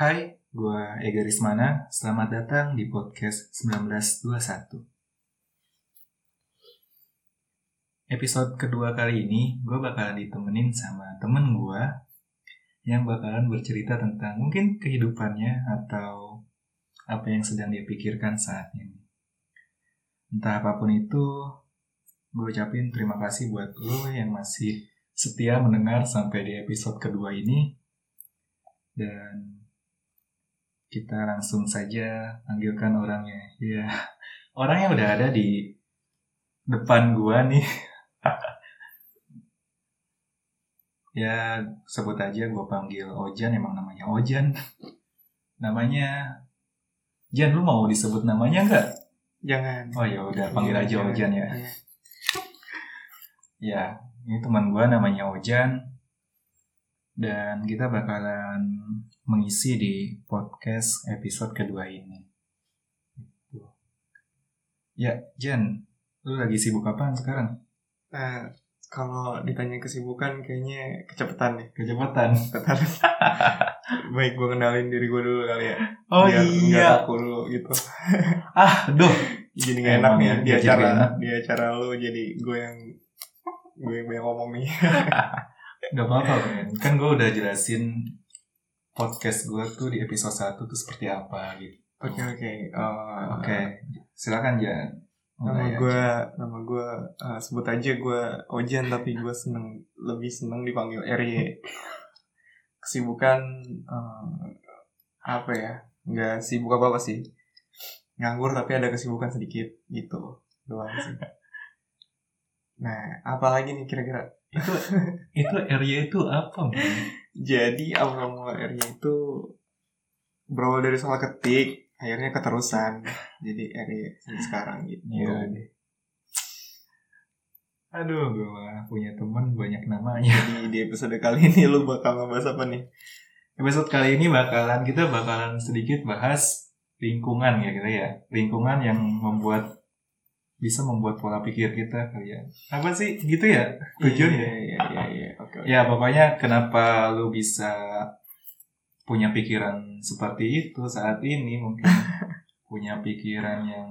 Hai, gue Ega Rismana. Selamat datang di podcast 1921. Episode kedua kali ini, gue bakalan ditemenin sama temen gue yang bakalan bercerita tentang mungkin kehidupannya atau apa yang sedang dia pikirkan saat ini. Entah apa pun itu, gue ucapin terima kasih buat lo yang masih setia mendengar sampai di episode kedua ini. Dan kita langsung saja panggilkan orangnya. Ya, orangnya udah ada di depan gua nih. ya, sebut aja gua panggil Ojan, emang namanya Ojan. Namanya Jan, lu mau disebut namanya enggak? Jangan. Oh ya udah panggil aja Jangan. Ojan ya. Iya. Ya, ini teman gua namanya Ojan. Dan kita bakalan mengisi di podcast episode kedua ini. Gitu. Ya, Jan, lu lagi sibuk apaan sekarang? Nah, kalau ditanya kesibukan kayaknya kecepatan nih. Kecepatan. Kecepatan. Baik, gue kenalin diri gue dulu kali ya. Oh Biar iya. aku dulu gitu. Ah, duh. Jadi gak enak nih ya, di jadi acara di acara lu jadi gue yang gue yang banyak ngomong nih. Gak apa-apa, men. Kan gue udah jelasin podcast gue tuh di episode 1 tuh seperti apa gitu. Oke oke. Eh, Oke, silakan Jan. Nama Mulai gue, nama gue eh, sebut aja gue Ojan tapi gue seneng lebih seneng dipanggil RY. Kesibukan eh, apa ya? Nggak sibuk apa apa sih. Nganggur tapi ada kesibukan sedikit gitu doang sih. Nah, apalagi nih kira-kira? itu itu area itu apa, men? Jadi awal mula RY itu berawal dari soal ketik, akhirnya keterusan. Jadi sampai sekarang gitu. Iya deh. Aduh, gue mah punya temen banyak namanya. Jadi di episode kali ini lu bakal ngebahas apa nih? Episode kali ini bakalan kita bakalan sedikit bahas lingkungan ya kita ya. Lingkungan yang membuat bisa membuat pola pikir kita kali ya. Apa sih gitu ya tujuannya? Iya, iya, iya, oke. Ya pokoknya kenapa lu bisa punya pikiran seperti itu saat ini mungkin punya pikiran yang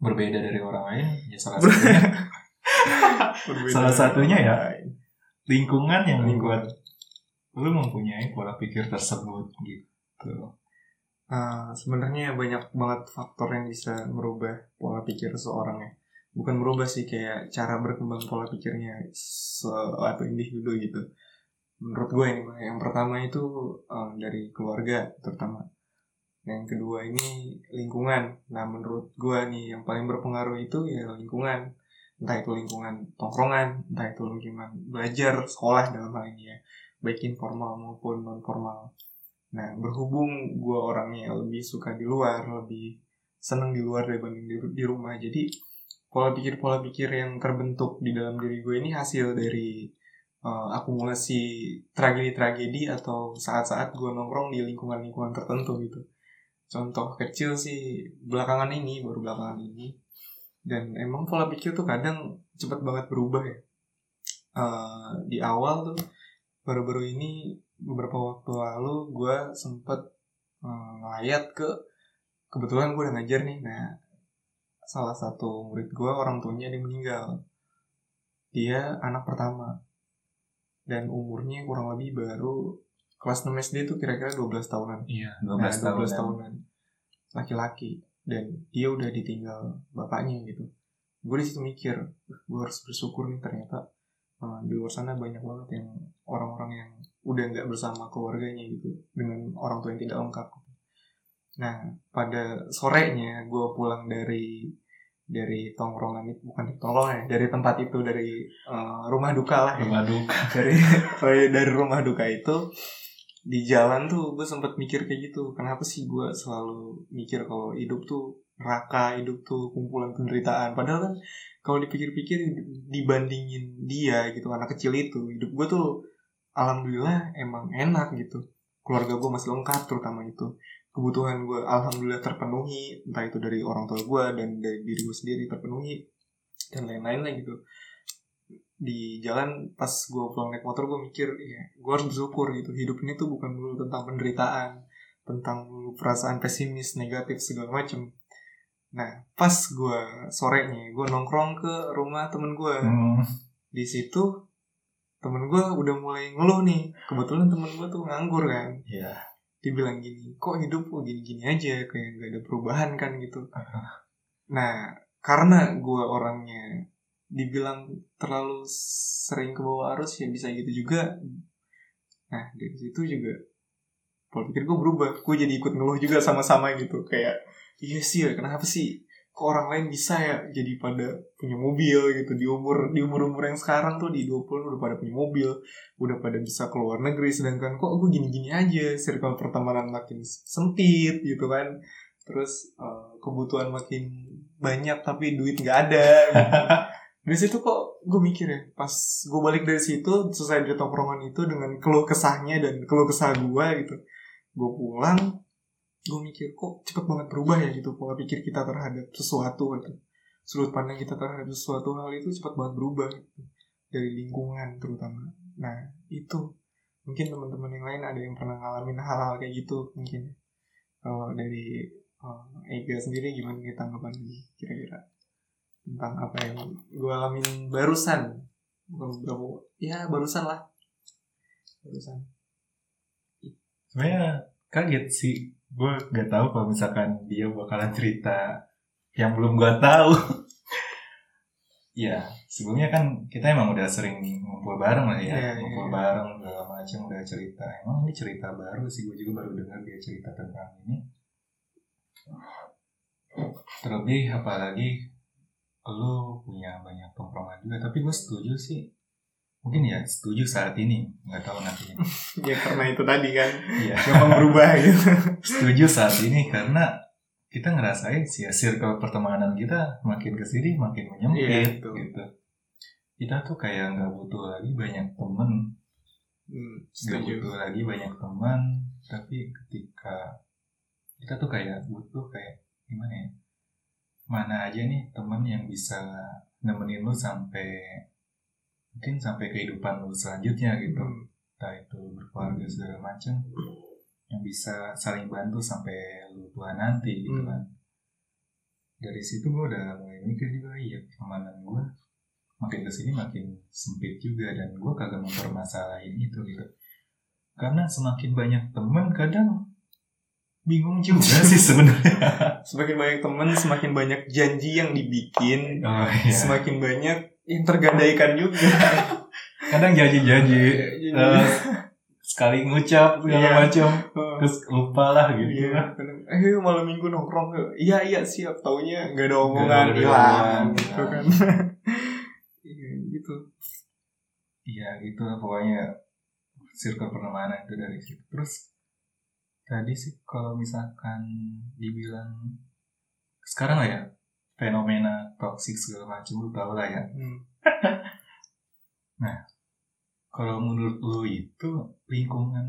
berbeda dari orang lain ya salah satunya Salah satunya ya. lingkungan yang membuat lu mempunyai pola pikir tersebut gitu. Eh, sebenarnya banyak banget faktor yang bisa merubah pola pikir seseorang ya. Bukan merubah sih kayak cara berkembang pola pikirnya suatu individu gitu. Menurut gue Bang. yang pertama itu eh, dari keluarga terutama. Yang kedua ini lingkungan. Nah menurut gue nih yang paling berpengaruh itu ya lingkungan. Entah itu lingkungan tongkrongan, entah itu lingkungan belajar, sekolah dalam hal ini ya. Baik informal maupun non formal. Nah, berhubung gue orangnya lebih suka di luar, lebih seneng di luar dibanding di, di rumah. Jadi, pola pikir-pola pikir yang terbentuk di dalam diri gue ini hasil dari eh, akumulasi tragedi-tragedi atau saat-saat gue nongkrong di lingkungan-lingkungan tertentu gitu. Contoh kecil sih belakangan ini, baru belakangan ini. Dan emang pola pikir tuh kadang cepat banget berubah ya. Eh, di awal tuh baru-baru ini beberapa waktu lalu gue sempet eh, ngelayat ke kebetulan gue udah ngajar nih nah salah satu murid gue orang tuanya dia meninggal. Dia anak pertama. Dan umurnya kurang lebih baru kelas 6 SD itu kira-kira 12 tahunan. Iya, nah, 12 tahun. 12 tahunan. Laki-laki. Dan dia udah ditinggal bapaknya gitu. Gue di situ mikir gue harus bersyukur nih ternyata uh, di luar sana banyak banget yang orang-orang yang udah nggak bersama keluarganya gitu dengan orang tua yang tidak lengkap nah pada sorenya gue pulang dari dari tongkrongan itu bukan tongkrongan ya dari tempat itu dari uh, rumah duka lah ya. Rumah duka. dari dari rumah duka itu di jalan tuh gue sempet mikir kayak gitu kenapa sih gue selalu mikir kalau hidup tuh neraka hidup tuh kumpulan penderitaan. Padahal kan kalau dipikir-pikir dibandingin dia gitu anak kecil itu hidup gue tuh alhamdulillah emang enak gitu. Keluarga gue masih lengkap terutama itu kebutuhan gue alhamdulillah terpenuhi entah itu dari orang tua gue dan dari diri gue sendiri terpenuhi dan lain-lain lah gitu. Di jalan pas gue pulang naik motor gue mikir ya gue harus bersyukur gitu. Hidup ini tuh bukan dulu tentang penderitaan tentang dulu perasaan pesimis negatif segala macem. Nah pas gue sorenya gue nongkrong ke rumah temen gue Hmm. di situ temen gue udah mulai ngeluh nih. Kebetulan temen gue tuh nganggur kan Dibilang gini kok hidup kok gini-gini aja? Kayak gak ada perubahan kan gitu. Nah karena gue orangnya dibilang terlalu sering ke bawah arus ya bisa gitu juga. Nah dari situ juga pola pikir gue berubah. Gue jadi ikut ngeluh juga sama-sama gitu. Kayak iya sih ya kenapa sih kok orang lain bisa ya jadi pada punya mobil gitu. Di umur di umur umur yang sekarang tuh di 20 udah pada punya mobil udah pada bisa keluar negeri. Sedangkan kok gue gini-gini aja circle pertemanan makin sempit gitu kan. Terus eh, kebutuhan makin banyak tapi duit nggak ada gitu. dari situ kok gue mikir ya pas gue balik dari situ selesai dari tongkrongan itu dengan keluh kesahnya dan keluh kesah gue gitu. Gue pulang gue mikir kok cepet banget berubah ya? Gitu pola pikir kita terhadap sesuatu gitu. Sudut pandang kita terhadap sesuatu hal itu cepat banget berubah gitu. dari lingkungan terutama. Nah itu. Mungkin teman-teman yang lain ada yang pernah ngalamin hal-hal kayak gitu mungkin kalau dari uh, Ega sendiri gimana nih tanggapan kira-kira? Tentang apa yang gue alamin barusan. Beberapa ya barusan lah. Barusan. Sebenarnya kaget sih. Gue gak tahu kalau misalkan dia bakalan cerita yang belum gue tahu. ya, sebelumnya kan kita emang udah sering ngumpul bareng lah ya. Iya, iya, ngumpul iya. bareng segala macam udah cerita. Emang ini cerita baru sih. Gue juga baru dengar dia cerita tentang ini. Terlebih apalagi lu punya banyak tongkrongan juga. Tapi gue setuju sih. Mungkin ya setuju saat ini. Nggak tahu nantinya. ya karena itu tadi kan Iya. gampang berubah gitu setuju saat ini karena kita ngerasain sih ya circle pertemanan kita makin ke sini makin menyempit betul. gitu kita tuh kayak nggak butuh lagi banyak temen hmm, nggak setuju butuh lagi banyak teman tapi ketika kita tuh kayak butuh kayak gimana ya mana aja nih temen yang bisa nemenin lu sampai mungkin sampai kehidupan lu selanjutnya gitu. Hmm, entah itu berkeluarga segala macam yang bisa saling bantu sampai lu tua nanti gitu Hmm. kan. Dari situ gue udah mulai mikir juga iya pertemanan gue makin ke sini makin sempit juga dan gue kagak mempermasalahin itu gitu. Karena semakin banyak teman kadang bingung juga sih sebenarnya. Semakin banyak teman semakin banyak janji yang dibikin oh, iya. semakin banyak yang tergadaikan juga kadang janji-janji eh, sekali ngucap segala Iya. macam terus lupa lah gitu Iya, kadang, eh malam minggu nongkrong. Iya iya siap, taunya nggak ada omongan hilang gitu kan. Iya gitu. Iya gitu lah pokoknya circle pertemanan itu dari situ. Terus tadi sih kalau misalkan dibilang sekarang lah ya fenomena toxic segala macam lu tau lah ya. Hmm. Kalau menurut lu itu lingkungan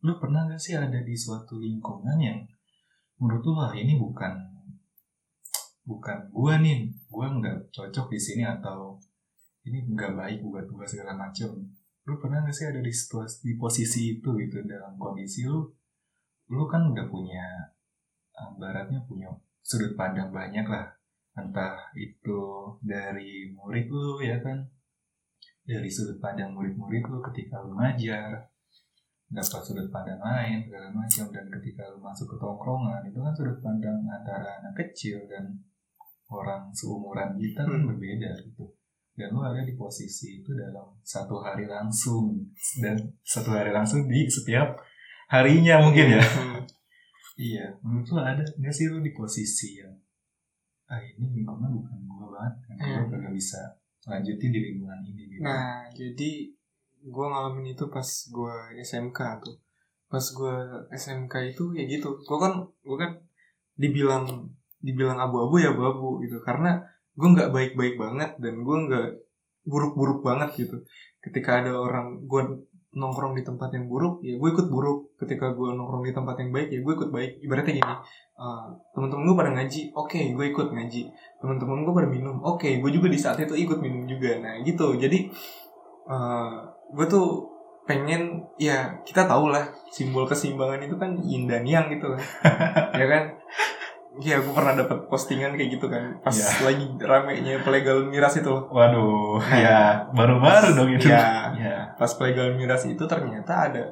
lu pernah gak sih ada di suatu lingkungan yang menurut lu wah ini bukan bukan gua nih gua nggak cocok di sini atau ini nggak baik buat gua segala macam lu pernah gak sih ada di situasi di posisi itu gitu dalam kondisi lu lu kan udah punya eh, baratnya punya sudut pandang banyak lah. Entah itu dari murid lu ya kan? Dari sudut pandang murid-murid lu ketika lu ngajar dapat sudut pandang lain segala macam. Dan ketika lu masuk ke tongkrongan itu kan sudut pandang antara anak kecil dan orang seumuran kita kan Hmm. berbeda gitu. Dan lu ada di posisi itu dalam satu hari langsung. Dan satu hari langsung di setiap harinya mungkin ya. Hmm. Iya menurut lu ada nggak sih lu di posisi yang ah ini lingkungan bukan gua banget kan Hmm. gak bisa lanjutin di lingkungan ini gitu Nah jadi gue ngalamin itu pas gue SMK tuh. Pas gue SMK itu ya gitu. Gue kan gue kan dibilang dibilang abu-abu ya abu-abu gitu. Karena gue nggak baik-baik banget dan gue nggak buruk-buruk banget gitu. Ketika ada orang gue nongkrong di tempat yang buruk ya gue ikut buruk. Ketika gue nongkrong di tempat yang baik ya gue ikut baik. Ibaratnya gini uh, teman-teman gue pada ngaji oke okay, gue ikut ngaji. Teman-teman gue pada minum oke okay, gue juga di saat itu ikut minum juga. Nah gitu. Jadi uh, gue tuh pengen ya kita tahu lah simbol keseimbangan itu kan yin dan yang gitu kan. Ya kan Iya, gue pernah dapat postingan kayak gitu kan, pas ya. lagi ramenya pelegal miras itu. Waduh, ya baru-baru dong itu. Ya, ya. pas pelegal miras itu ternyata ada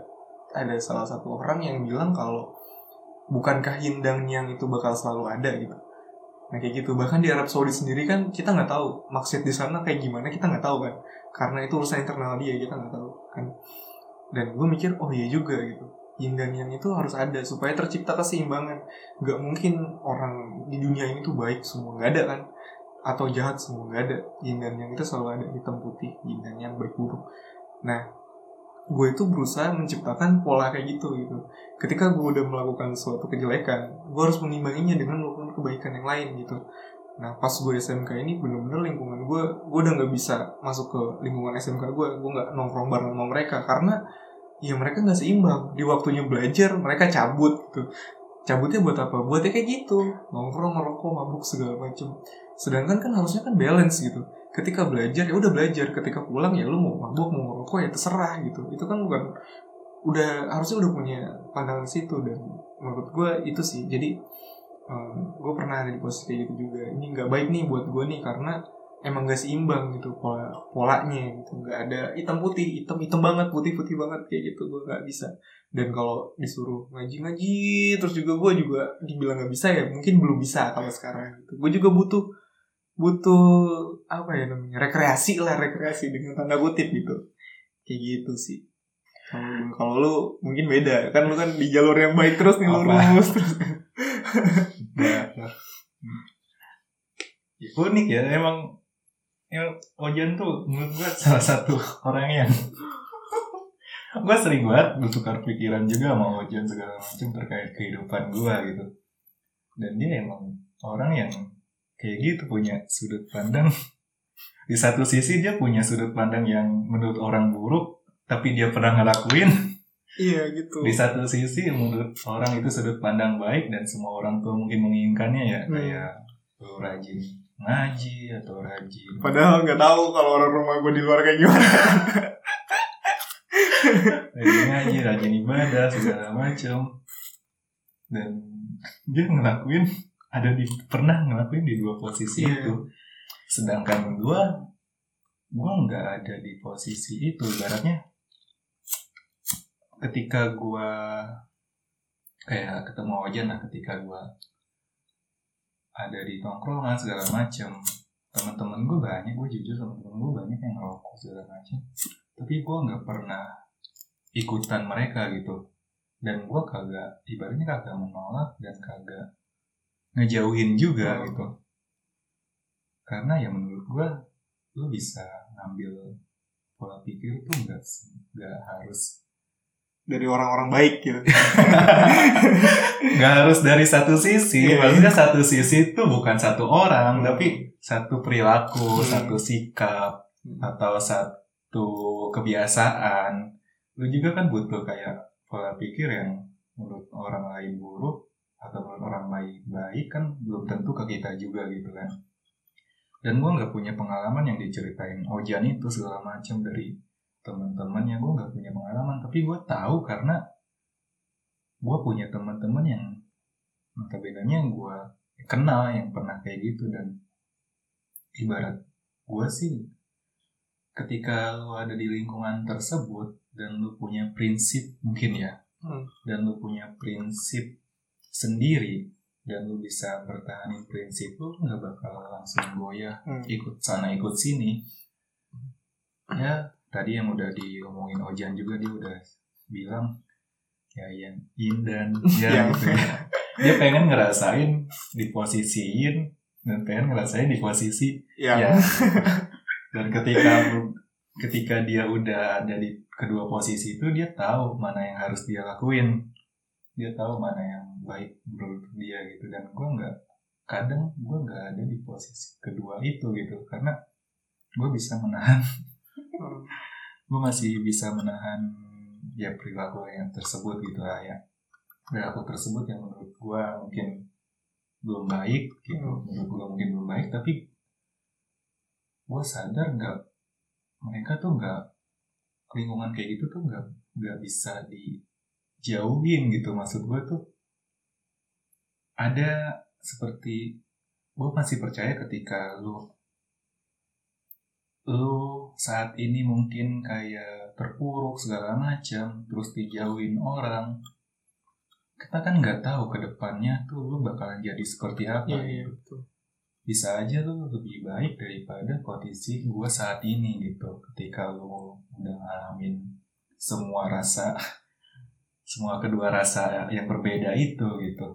ada salah satu orang yang bilang kalau bukankah hindang yang itu bakal selalu ada gitu. Nah kayak gitu, bahkan di Arab Saudi sendiri kan kita nggak tahu maksud di sana kayak gimana kita nggak tahu kan, karena itu urusan internal dia kita nggak tahu kan. Dan gue mikir oh iya juga gitu yin dan yang itu harus ada supaya tercipta keseimbangan. Nggak mungkin orang di dunia ini tuh baik semua nggak ada kan? Atau jahat semua nggak ada. Yin dan yang itu selalu ada hitam putih. Yin dan yang baik nah gue itu berusaha menciptakan pola kayak gitu gitu. Ketika gue udah melakukan suatu kejelekan gue harus mengimbanginya dengan melakukan kebaikan yang lain gitu. Nah pas gue SMK ini bener-bener lingkungan gue gue udah nggak bisa masuk ke lingkungan SMK gue. Gue nggak nongkrong bareng sama mereka. Karena ya mereka nggak seimbang. Di waktunya belajar mereka cabut gitu. Cabutnya buat apa? Buatnya kayak gitu. Nongkrong ngerokok mabuk segala macem. Sedangkan kan harusnya kan balance gitu. Ketika belajar ya udah belajar. Ketika pulang ya lu mau mabuk mau ngerokok ya terserah gitu. Itu kan bukan udah harusnya udah punya pandangan situ. Dan menurut gue itu sih. Jadi um, gue pernah ada di posisi kayak gitu juga. Ini nggak baik nih buat gue nih karena emang gak seimbang gitu pola polanya gitu. Nggak ada hitam putih hitam hitam banget putih putih banget kayak gitu. Gue nggak bisa. Dan kalau disuruh ngaji ngaji terus juga gue juga dibilang nggak bisa ya mungkin belum bisa kalau sekarang gitu. Gue juga butuh butuh apa ya namanya rekreasi lah rekreasi dengan tanda kutip gitu. Kayak gitu sih. Kalau kalau lu mungkin beda. Kan lu kan di jalur yang baik terus nih lurus terus. Ya, unik ya emang ya Ojan tuh menurut gue salah satu orang yang gue sering banget bertukar pikiran juga sama Ojan segala macam terkait kehidupan gue gitu. Dan dia emang orang yang kayak gitu punya sudut pandang. Di satu sisi dia punya sudut pandang yang menurut orang buruk tapi dia pernah ngelakuin. Iya gitu. Di satu sisi menurut orang itu sudut pandang baik dan semua orang tuh mungkin menginginkannya ya hmm. kayak rajin ngaji atau rajin. Padahal nggak tahu kalau orang rumah gue di luar kayak gimana. Rajin ngaji rajin ibadah segala macam dan dia ngelakuin ada di pernah ngelakuin di dua posisi yeah. itu. Sedangkan gue gue nggak ada di posisi itu. Ibaratnya ketika gue kayak ketemu aja nah ketika gue ada di tongkrongan segala macam teman-teman gue banyak gue jujur teman-teman gue banyak yang ngerokok segala macam tapi gue nggak pernah ikutan mereka gitu. Dan gue kagak ibaratnya kagak menolak dan kagak ngejauhin juga oh. gitu. Karena ya menurut gue lu bisa ngambil pola pikir itu nggak nggak harus dari orang-orang baik gitu. Gak harus dari satu sisi, yeah. maksudnya satu sisi itu bukan satu orang, hmm. tapi satu perilaku, hmm. satu sikap, hmm. atau satu kebiasaan. Lu juga kan butuh kayak pola pikir yang menurut orang lain buruk atau menurut orang lain baik kan belum tentu ke kita juga gitu kan. Dan gue nggak punya pengalaman yang diceritain Ojan itu segala macam dari teman-teman yang gue nggak punya pengalaman tapi gue tahu karena gue punya teman-teman yang notabene yang gue kenal yang pernah kayak gitu dan ibarat gue sih ketika lo ada di lingkungan tersebut dan lo punya prinsip mungkin ya hmm. dan lo punya prinsip sendiri dan lo bisa bertahanin prinsip lo nggak bakal langsung goyah hmm. ikut sana ikut sini ya tadi yang udah diomongin Ojan juga dia udah bilang ya yang in dan ya gitu ya. dia pengen ngerasain di posisi in dan pengen ngerasain di posisi ya, ya. dan ketika ketika dia udah ada di kedua posisi itu dia tahu mana yang harus dia lakuin. Dia tahu mana yang baik menurut dia gitu. Dan gue nggak kadang gue nggak ada di posisi kedua itu gitu. Karena gue bisa menahan gue masih bisa menahan ya perilaku yang tersebut gitu lah ya. Perilaku tersebut yang menurut gue mungkin belum baik gitu. Hmm. menurut gue mungkin belum baik tapi gue sadar nggak mereka tuh nggak lingkungan kayak gitu tuh nggak nggak bisa dijauhin gitu. Maksud gue tuh ada seperti gue masih percaya ketika lu lu saat ini mungkin kayak terpuruk segala macam terus dijauhin orang. Kita kan nggak tahu ke depannya tuh lu bakalan jadi seperti apa Iya, iya, gitu. betul. bisa aja lu lebih baik daripada kondisi gue saat ini gitu. Ketika lu udah ngalamin semua rasa semua kedua rasa yang berbeda itu gitu.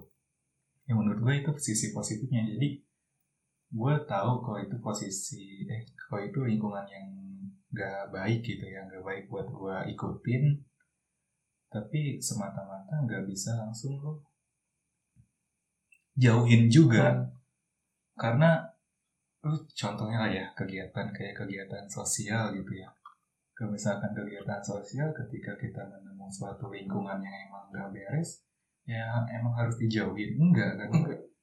Yang menurut gue itu sisi positifnya. Jadi gue tahu kalau itu posisi eh kalau itu lingkungan yang gak baik gitu ya gak baik buat gue ikutin. Tapi semata-mata nggak bisa langsung lo jauhin juga. Hmm. karena lu contohnya lah ya kegiatan kayak kegiatan sosial gitu ya. Kalau misalkan kegiatan sosial ketika kita menemu suatu lingkungan yang emang gak beres ya emang harus dijauhin. Enggak kan? Enggak.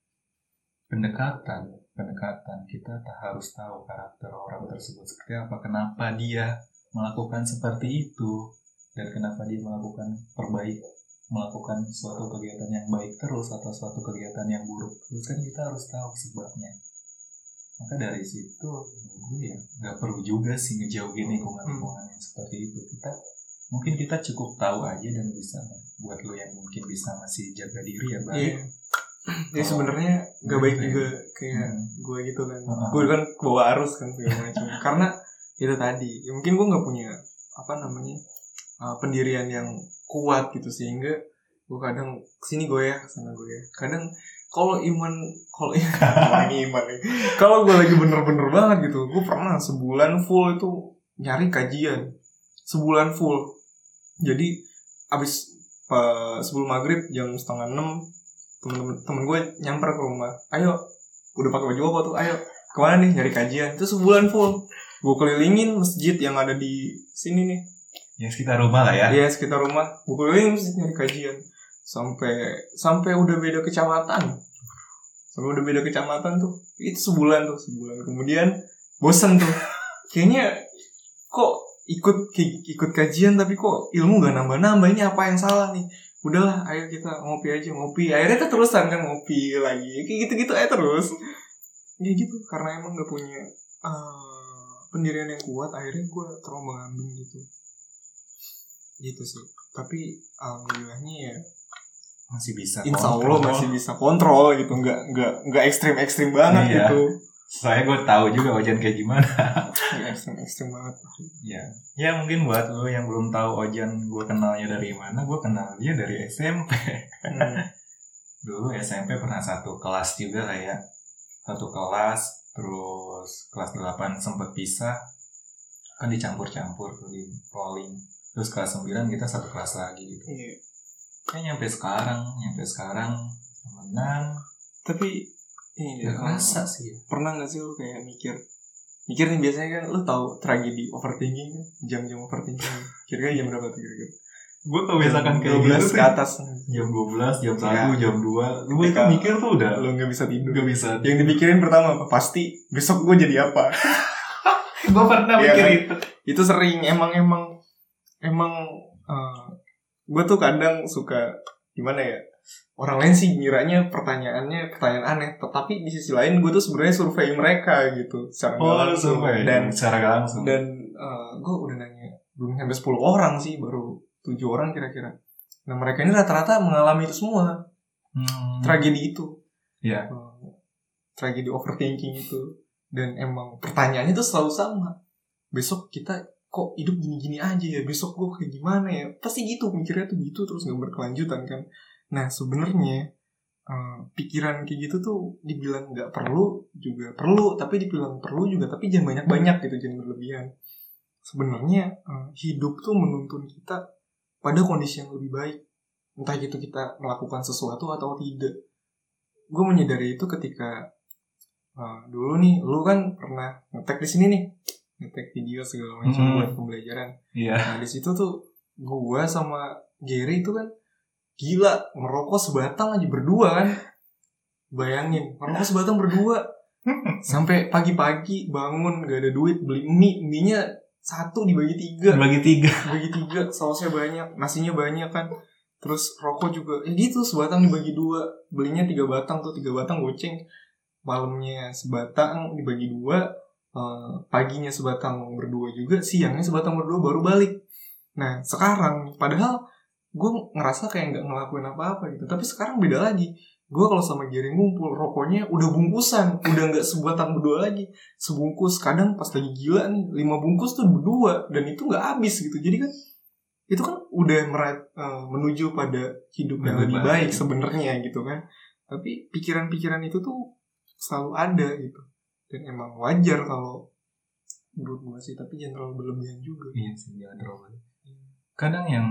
pendekatan pendekatan kita tak harus tahu karakter orang tersebut seperti apa kenapa dia melakukan seperti itu dan kenapa dia melakukan perbaik melakukan suatu kegiatan yang baik terus atau suatu kegiatan yang buruk terus. Kan kita harus tahu sebabnya. Maka dari situ gue ya nggak perlu juga sih ngejauhin lingkungan-lingkungan yang seperti itu. Kita mungkin kita cukup tahu aja dan bisa buat lo yang mungkin bisa masih jaga diri ya baik Iya. Jadi sebenarnya gak baik juga kayak Hmm. gue gitu kan. Gue kan bawa arus kan segala macam. Karena itu tadi, ya mungkin gue nggak punya apa namanya uh, pendirian yang kuat gitu sehingga gue kadang sini gue ya sana gue ya. Kadang kalau iman kalau ini iman. Kalau gue lagi bener-bener banget gitu, gue pernah sebulan full itu nyari kajian sebulan full. Jadi abis uh, sebelum maghrib jam setengah enam temen-temen temen gue nyamper ke rumah. Ayo udah pakai baju apa tuh? Ayo ke mana nih? Nyari kajian. Itu sebulan full. Gue kelilingin masjid yang ada di sini nih. Yang sekitar rumah lah ya. Ya sekitar rumah. Gue kelilingin masjid nyari kajian. Sampai sampai udah beda kecamatan. Sampai udah beda kecamatan tuh itu sebulan tuh sebulan. Kemudian bosen tuh. Kayaknya kok ikut ikut kajian tapi kok ilmu gak nambah nambah ini apa yang salah nih udahlah ayo kita ngopi aja ngopi. Akhirnya keterusan kan ngopi lagi. Kayak gitu gitu aja terus. Ya gitu karena emang gak punya eh, pendirian yang kuat akhirnya gue terombang ambing gitu. Gitu sih. Tapi alhamdulillahnya ya masih bisa insya kontrol. Allah masih bisa kontrol gitu. Nggak nggak nggak ekstrim ekstrim banget Iya. gitu soalnya gue tahu juga Ojan kayak gimana. Nggak ekstrim ekstrim banget. Ya ya mungkin buat lo yang belum tahu Ojan gue kenalnya dari mana gue kenal dia dari SMP Hmm. dulu SMP pernah satu kelas juga lah ya satu kelas terus kelas 8 sempet pisah kan dicampur-campur tuh di polling. Terus kelas 9 kita satu kelas lagi gitu. Iya. kayak nyampe sekarang nyampe sekarang temenan. Tapi ini gak kerasa sih ya. pernah nggak sih lu kayak mikir mikir nih biasanya kan lu tahu tragedi overthinking kan jam-jam overthinking. Kira-kira jam berapa tuh kira-kira? Gue misalkan kayak 12 gitu ke atas. Jam 12, jam 1, Ya. jam 2 lu itu mikir tuh udah lu nggak bisa tidur. Gak bisa yang dipikirin pertama apa? Pasti besok gue jadi apa? Gue pernah Iya mikir kan? itu. Itu sering emang emang emang gue tuh kadang suka gimana ya orang lain sih ngiranya pertanyaannya pertanyaan aneh. Tetapi di sisi lain gue tuh sebenarnya survei mereka gitu. Secara oh langsung. ya dan secara langsung. dan gue udah nanya belum sampai 10 orang sih baru tujuh orang kira-kira. Nah mereka ini rata-rata mengalami itu semua. Hmm. tragedi itu. Iya. Eh, tragedi overthinking itu. Dan emang pertanyaannya tuh selalu sama. Besok kita kok hidup gini-gini aja ya? Besok gue kayak gimana ya? Pasti gitu mikirnya tuh gitu terus nggak berkelanjutan kan nah sebenarnya eh, pikiran kayak gitu tuh dibilang nggak perlu juga perlu tapi dibilang perlu juga tapi jangan banyak-banyak gitu jangan berlebihan. Sebenarnya eh, hidup tuh menuntun kita pada kondisi yang lebih baik. Entah itu kita melakukan sesuatu atau tidak. Gue menyadari itu ketika uh, dulu nih lu kan pernah ngetek di sini nih ngetek video segala macam Hmm. buat pembelajaran. Iya. Nah di situ tuh gua sama Gary itu kan gila ngerokok sebatang aja berdua kan? Bayangin ngerokok sebatang berdua. Sampai pagi-pagi bangun gak ada duit beli mie. Mie nya satu dibagi tiga. Bagi tiga. dibagi tiga sausnya banyak nasinya banyak kan? Terus rokok juga ya gitu sebatang dibagi dua. Belinya tiga batang tuh tiga batang goceng. Malamnya sebatang dibagi dua eh, paginya sebatang berdua juga siangnya sebatang berdua baru balik. Nah sekarang padahal gue ngerasa kayak nggak ngelakuin apa-apa gitu. Tapi sekarang beda lagi. Gue kalau sama Gary ngumpul rokoknya udah bungkusan. Udah nggak sebatang berdua lagi. Sebungkus. Kadang pas lagi gila nih lima bungkus tuh berdua. Dan itu nggak habis gitu. Jadi kan itu kan udah merat, eh, menuju pada hidup yang Lebih lebih baik. baik sebenarnya gitu kan. Tapi pikiran-pikiran itu tuh selalu ada gitu. Dan emang wajar kalau menurut gue sih. Tapi jangan terlalu berlebihan juga. Iya sih, jangan terlalu. Kadang yang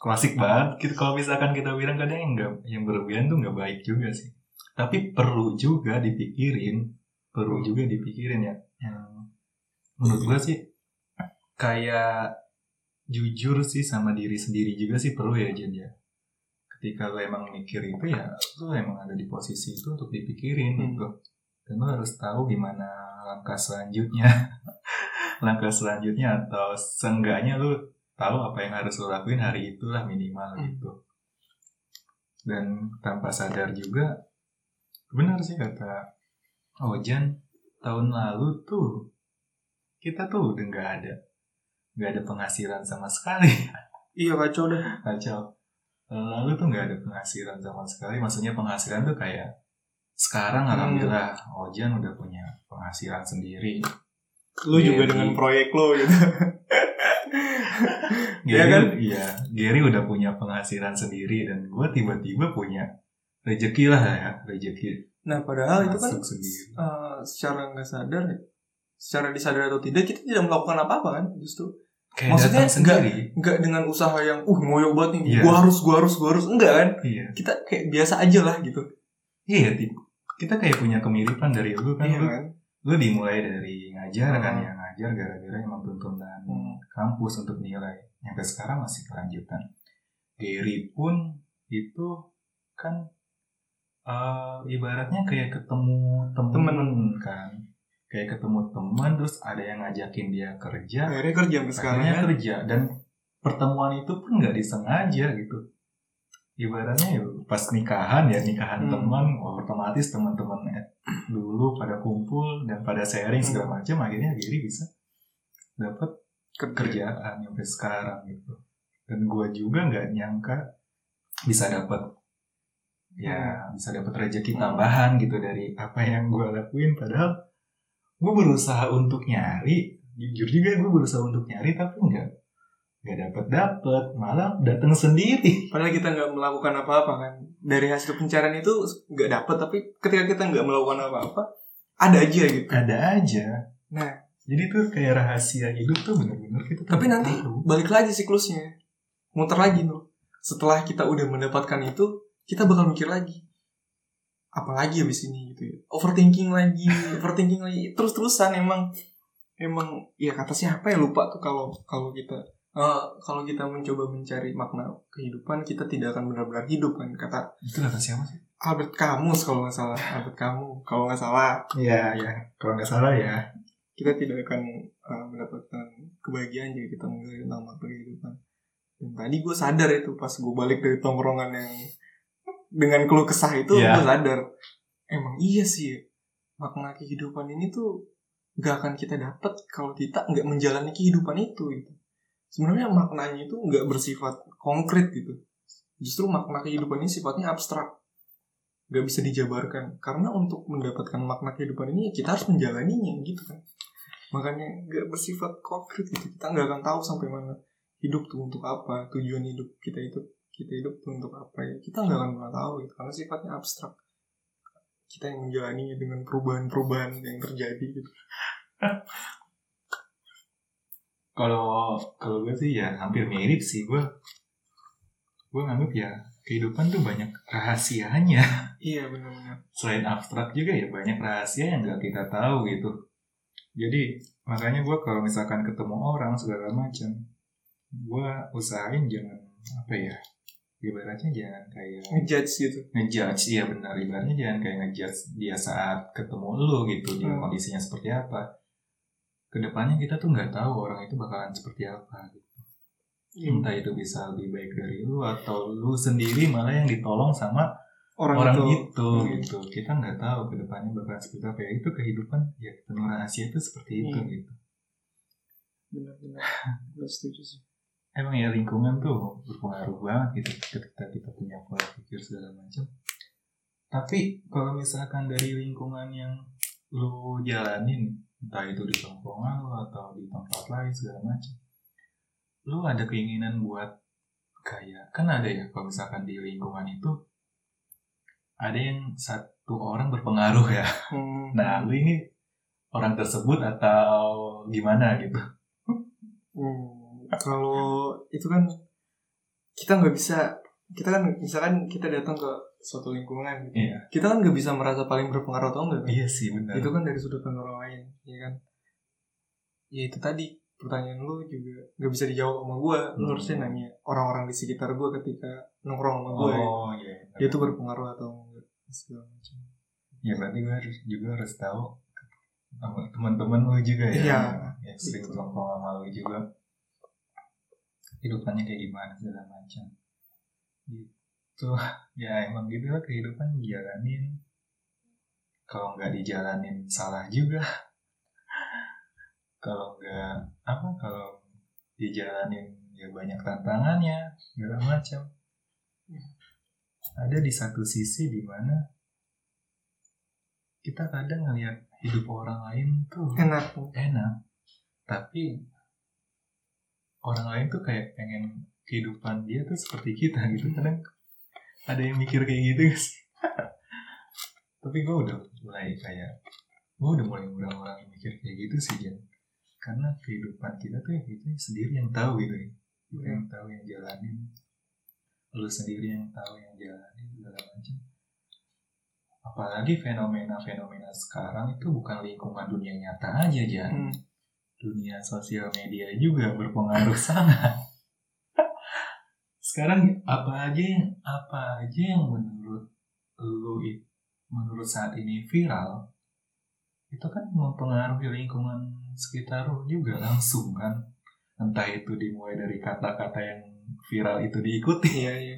klasik banget gitu kalau misalkan kita bilang kadang yang enggak yang berlebihan tuh nggak baik juga sih. Tapi perlu juga dipikirin, perlu juga dipikirin ya. Yang menurut gua sih kayak jujur sih sama diri sendiri juga sih perlu ya Jen ya. Ketika lo emang mikir itu ya lo emang ada di posisi itu untuk dipikirin Hmm. gitu. Dan lo harus tahu gimana langkah selanjutnya. langkah selanjutnya atau seenggaknya lu tahu apa yang harus lo lakuin hari itulah minimal Hmm. gitu. Dan tanpa sadar juga benar sih kata Ojan tahun lalu tuh kita tuh udah nggak ada nggak ada penghasilan sama sekali iya kacau dah kacau tahun lalu tuh nggak ada penghasilan sama sekali maksudnya penghasilan tuh kayak sekarang Hmm. alhamdulillah Ojan udah punya penghasilan sendiri lu juga Gary. dengan proyek lo gitu Gary, Iya kan? Iya, Gary udah punya penghasilan sendiri dan gue tiba-tiba punya rezeki lah ya, rezeki nah padahal itu kan sendiri. eh, secara nggak sadar ya secara disadar atau tidak kita tidak melakukan apa-apa kan justru Kayak maksudnya datang sendiri. nggak dengan usaha yang uh ngoyo banget nih Iya. gua harus gua harus gua harus enggak kan Iya, kita kayak biasa aja lah gitu iya. Ti. Kita kayak punya kemiripan dari lu kan. iya lu, kan lu dimulai dari ngajar kan Hmm. ya ngajar gara-gara emang tuntunan Hmm. Kampus untuk nilai. Sampai sekarang masih kelanjutan. Gary pun itu kan eh, ibaratnya kayak ketemu temen, Temen. kan kayak ketemu teman terus ada yang ngajakin dia kerja akhirnya kerja sekarang akhirnya kan kerja dan pertemuan itu pun nggak disengaja gitu ibaratnya ya pas nikahan ya nikahan Hmm. teman otomatis teman-teman eh, dulu pada kumpul dan pada sharing segala Hmm. macam akhirnya Gary bisa dapat kerjaan sampai sekarang gitu. Dan gue juga nggak nyangka bisa dapat ya bisa dapat rezeki tambahan gitu dari apa yang gue lakuin. Padahal gue berusaha untuk nyari jujur juga gue berusaha untuk nyari tapi nggak nggak dapat dapat malah datang sendiri. Padahal kita nggak melakukan apa-apa kan. Dari hasil pencarian itu nggak dapet tapi ketika kita nggak melakukan apa-apa ada aja gitu. Ada aja. Nah. Jadi tuh kayak rahasia hidup tuh bener-bener kita Tapi nanti tahu. balik lagi siklusnya. Muter lagi tuh. Setelah kita udah mendapatkan itu kita bakal mikir lagi. Apalagi abis ini gitu ya? Overthinking lagi overthinking lagi. Terus terusan emang emang ya kata siapa ya? Lupa tuh kalau kalau kita eh, kalau kita mencoba mencari makna kehidupan kita tidak akan benar-benar hidup kan kata itu kata siapa sih? Albert Camus kalau nggak salah Albert Camus. Kalau nggak salah. Ya ya kalau nggak salah ya kita tidak akan uh, mendapatkan kebahagiaan jika kita menggali tentang makna kehidupan. Dan tadi gue sadar itu pas gue balik dari tongkrongan yang dengan keluh kesah itu Iya. gue sadar emang iya sih makna kehidupan ini tuh gak akan kita dapat kalau kita nggak menjalani kehidupan itu gitu. Sebenarnya maknanya itu nggak bersifat konkret gitu. Justru makna kehidupan ini sifatnya abstrak gak bisa dijabarkan karena untuk mendapatkan makna kehidupan ini kita harus menjalaninya gitu kan makanya gak bersifat konkret gitu. Kita nggak akan tahu sampai mana hidup tuh untuk apa tujuan hidup kita itu kita hidup tuh untuk apa ya. Kita nggak akan pernah tahu gitu karena sifatnya abstrak. Kita yang menjalaninya dengan perubahan-perubahan yang terjadi gitu. Kalau kalau gue sih ya hampir mirip sih gue gue nganggap ya kehidupan tuh banyak rahasianya. Iya benar-benar. Selain abstrak juga ya banyak rahasia yang gak kita tahu gitu jadi makanya gue kalau misalkan ketemu orang segala macam gue usahain jangan apa ya ibaratnya jangan kayak ngejudge gitu ngejudge iya benar ibaratnya jangan kayak ngejudge dia saat ketemu lu gitu dia Hmm. kondisinya seperti apa ke depannya kita tuh nggak tahu orang itu bakalan seperti apa gitu. Hmm. entah itu bisa lebih baik dari lu atau lu sendiri malah yang ditolong sama orang, orang, itu, itu. Gitu. Kita nggak tahu ke depannya bakalan seperti apa ya. Itu kehidupan ya benua rahasia itu seperti itu Hmm. gitu. Benar-benar. Gue setuju sih. Emang ya lingkungan tuh berpengaruh banget gitu ketika kita punya pola pikir segala macam. Tapi kalau misalkan dari lingkungan yang lu jalanin entah itu di tongkrongan lu atau di tempat lain segala macam lu ada keinginan buat kayak kan ada ya kalau misalkan di lingkungan itu ada yang satu orang berpengaruh ya. Hmm. nah lu ini orang tersebut atau gimana gitu? Hmm, kalau itu kan kita nggak bisa kita kan misalkan kita datang ke suatu lingkungan gitu. iya. Kita kan nggak bisa merasa paling berpengaruh atau enggak kan? iya sih benar. Itu kan dari sudut pandang orang lain ya kan? Ya itu tadi pertanyaan lu juga nggak bisa dijawab sama gue lu Hmm. harusnya nanya orang-orang di sekitar gue ketika nongkrong sama gue oh iya dia tuh berpengaruh atau enggak segala macam. Ya berarti gue harus juga harus tahu teman-teman lu juga ya. Iya. yang sering nongkrong sama lu juga. Kehidupannya kayak gimana segala macam. Gitu. Ya emang gitu lah kehidupan dijalanin. Kalau nggak dijalanin salah juga. Kalau nggak apa kalau dijalanin ya banyak tantangannya segala macam ada di satu sisi di mana kita kadang ngelihat hidup orang lain tuh enak. enak. Tapi orang lain tuh kayak pengen kehidupan dia tuh seperti kita gitu. Kadang ada yang mikir kayak gitu guys tapi gue udah mulai kayak gue udah mulai orang-orang mikir kayak gitu sih Jen. Karena kehidupan kita tuh ya kita sendiri yang tahu gitu ya. Kita yang tahu yang jalanin lu sendiri yang tahu yang jalanin segala macam apalagi fenomena-fenomena sekarang itu bukan lingkungan dunia nyata aja Jan Hmm. dunia sosial media juga berpengaruh sangat. Sekarang apa aja yang apa aja yang menurut lu menurut saat ini viral itu kan mempengaruhi lingkungan sekitar lu juga langsung kan. Entah itu dimulai dari kata-kata yang viral itu diikuti. iya iya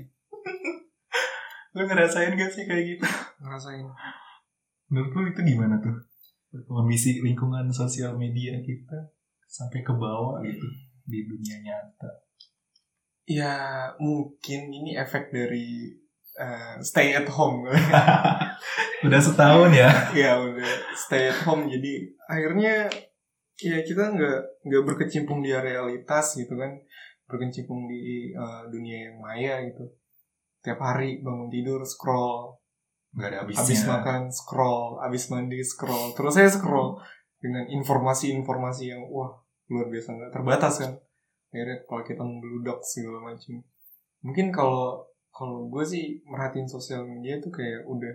Lu ngerasain gak sih kayak gitu? ngerasain Menurut lu itu gimana tuh? Kondisi lingkungan sosial media kita sampai ke bawah gitu di dunia nyata. ya mungkin ini efek dari eh, stay at home Udah setahun ya? ya udah stay at home jadi akhirnya ya kita nggak nggak berkecimpung di realitas gitu kan berkecimpung di eh, dunia yang maya gitu. Tiap hari bangun tidur scroll. Gak ada habis habisnya. makan scroll. Habis mandi scroll. Terus saya scroll dengan informasi-informasi yang wah luar biasa. Nggak terbatas kan? Akhirnya kalau kita membeludak segala macam. Mungkin kalau kalau gue sih merhatiin sosial media tuh kayak udah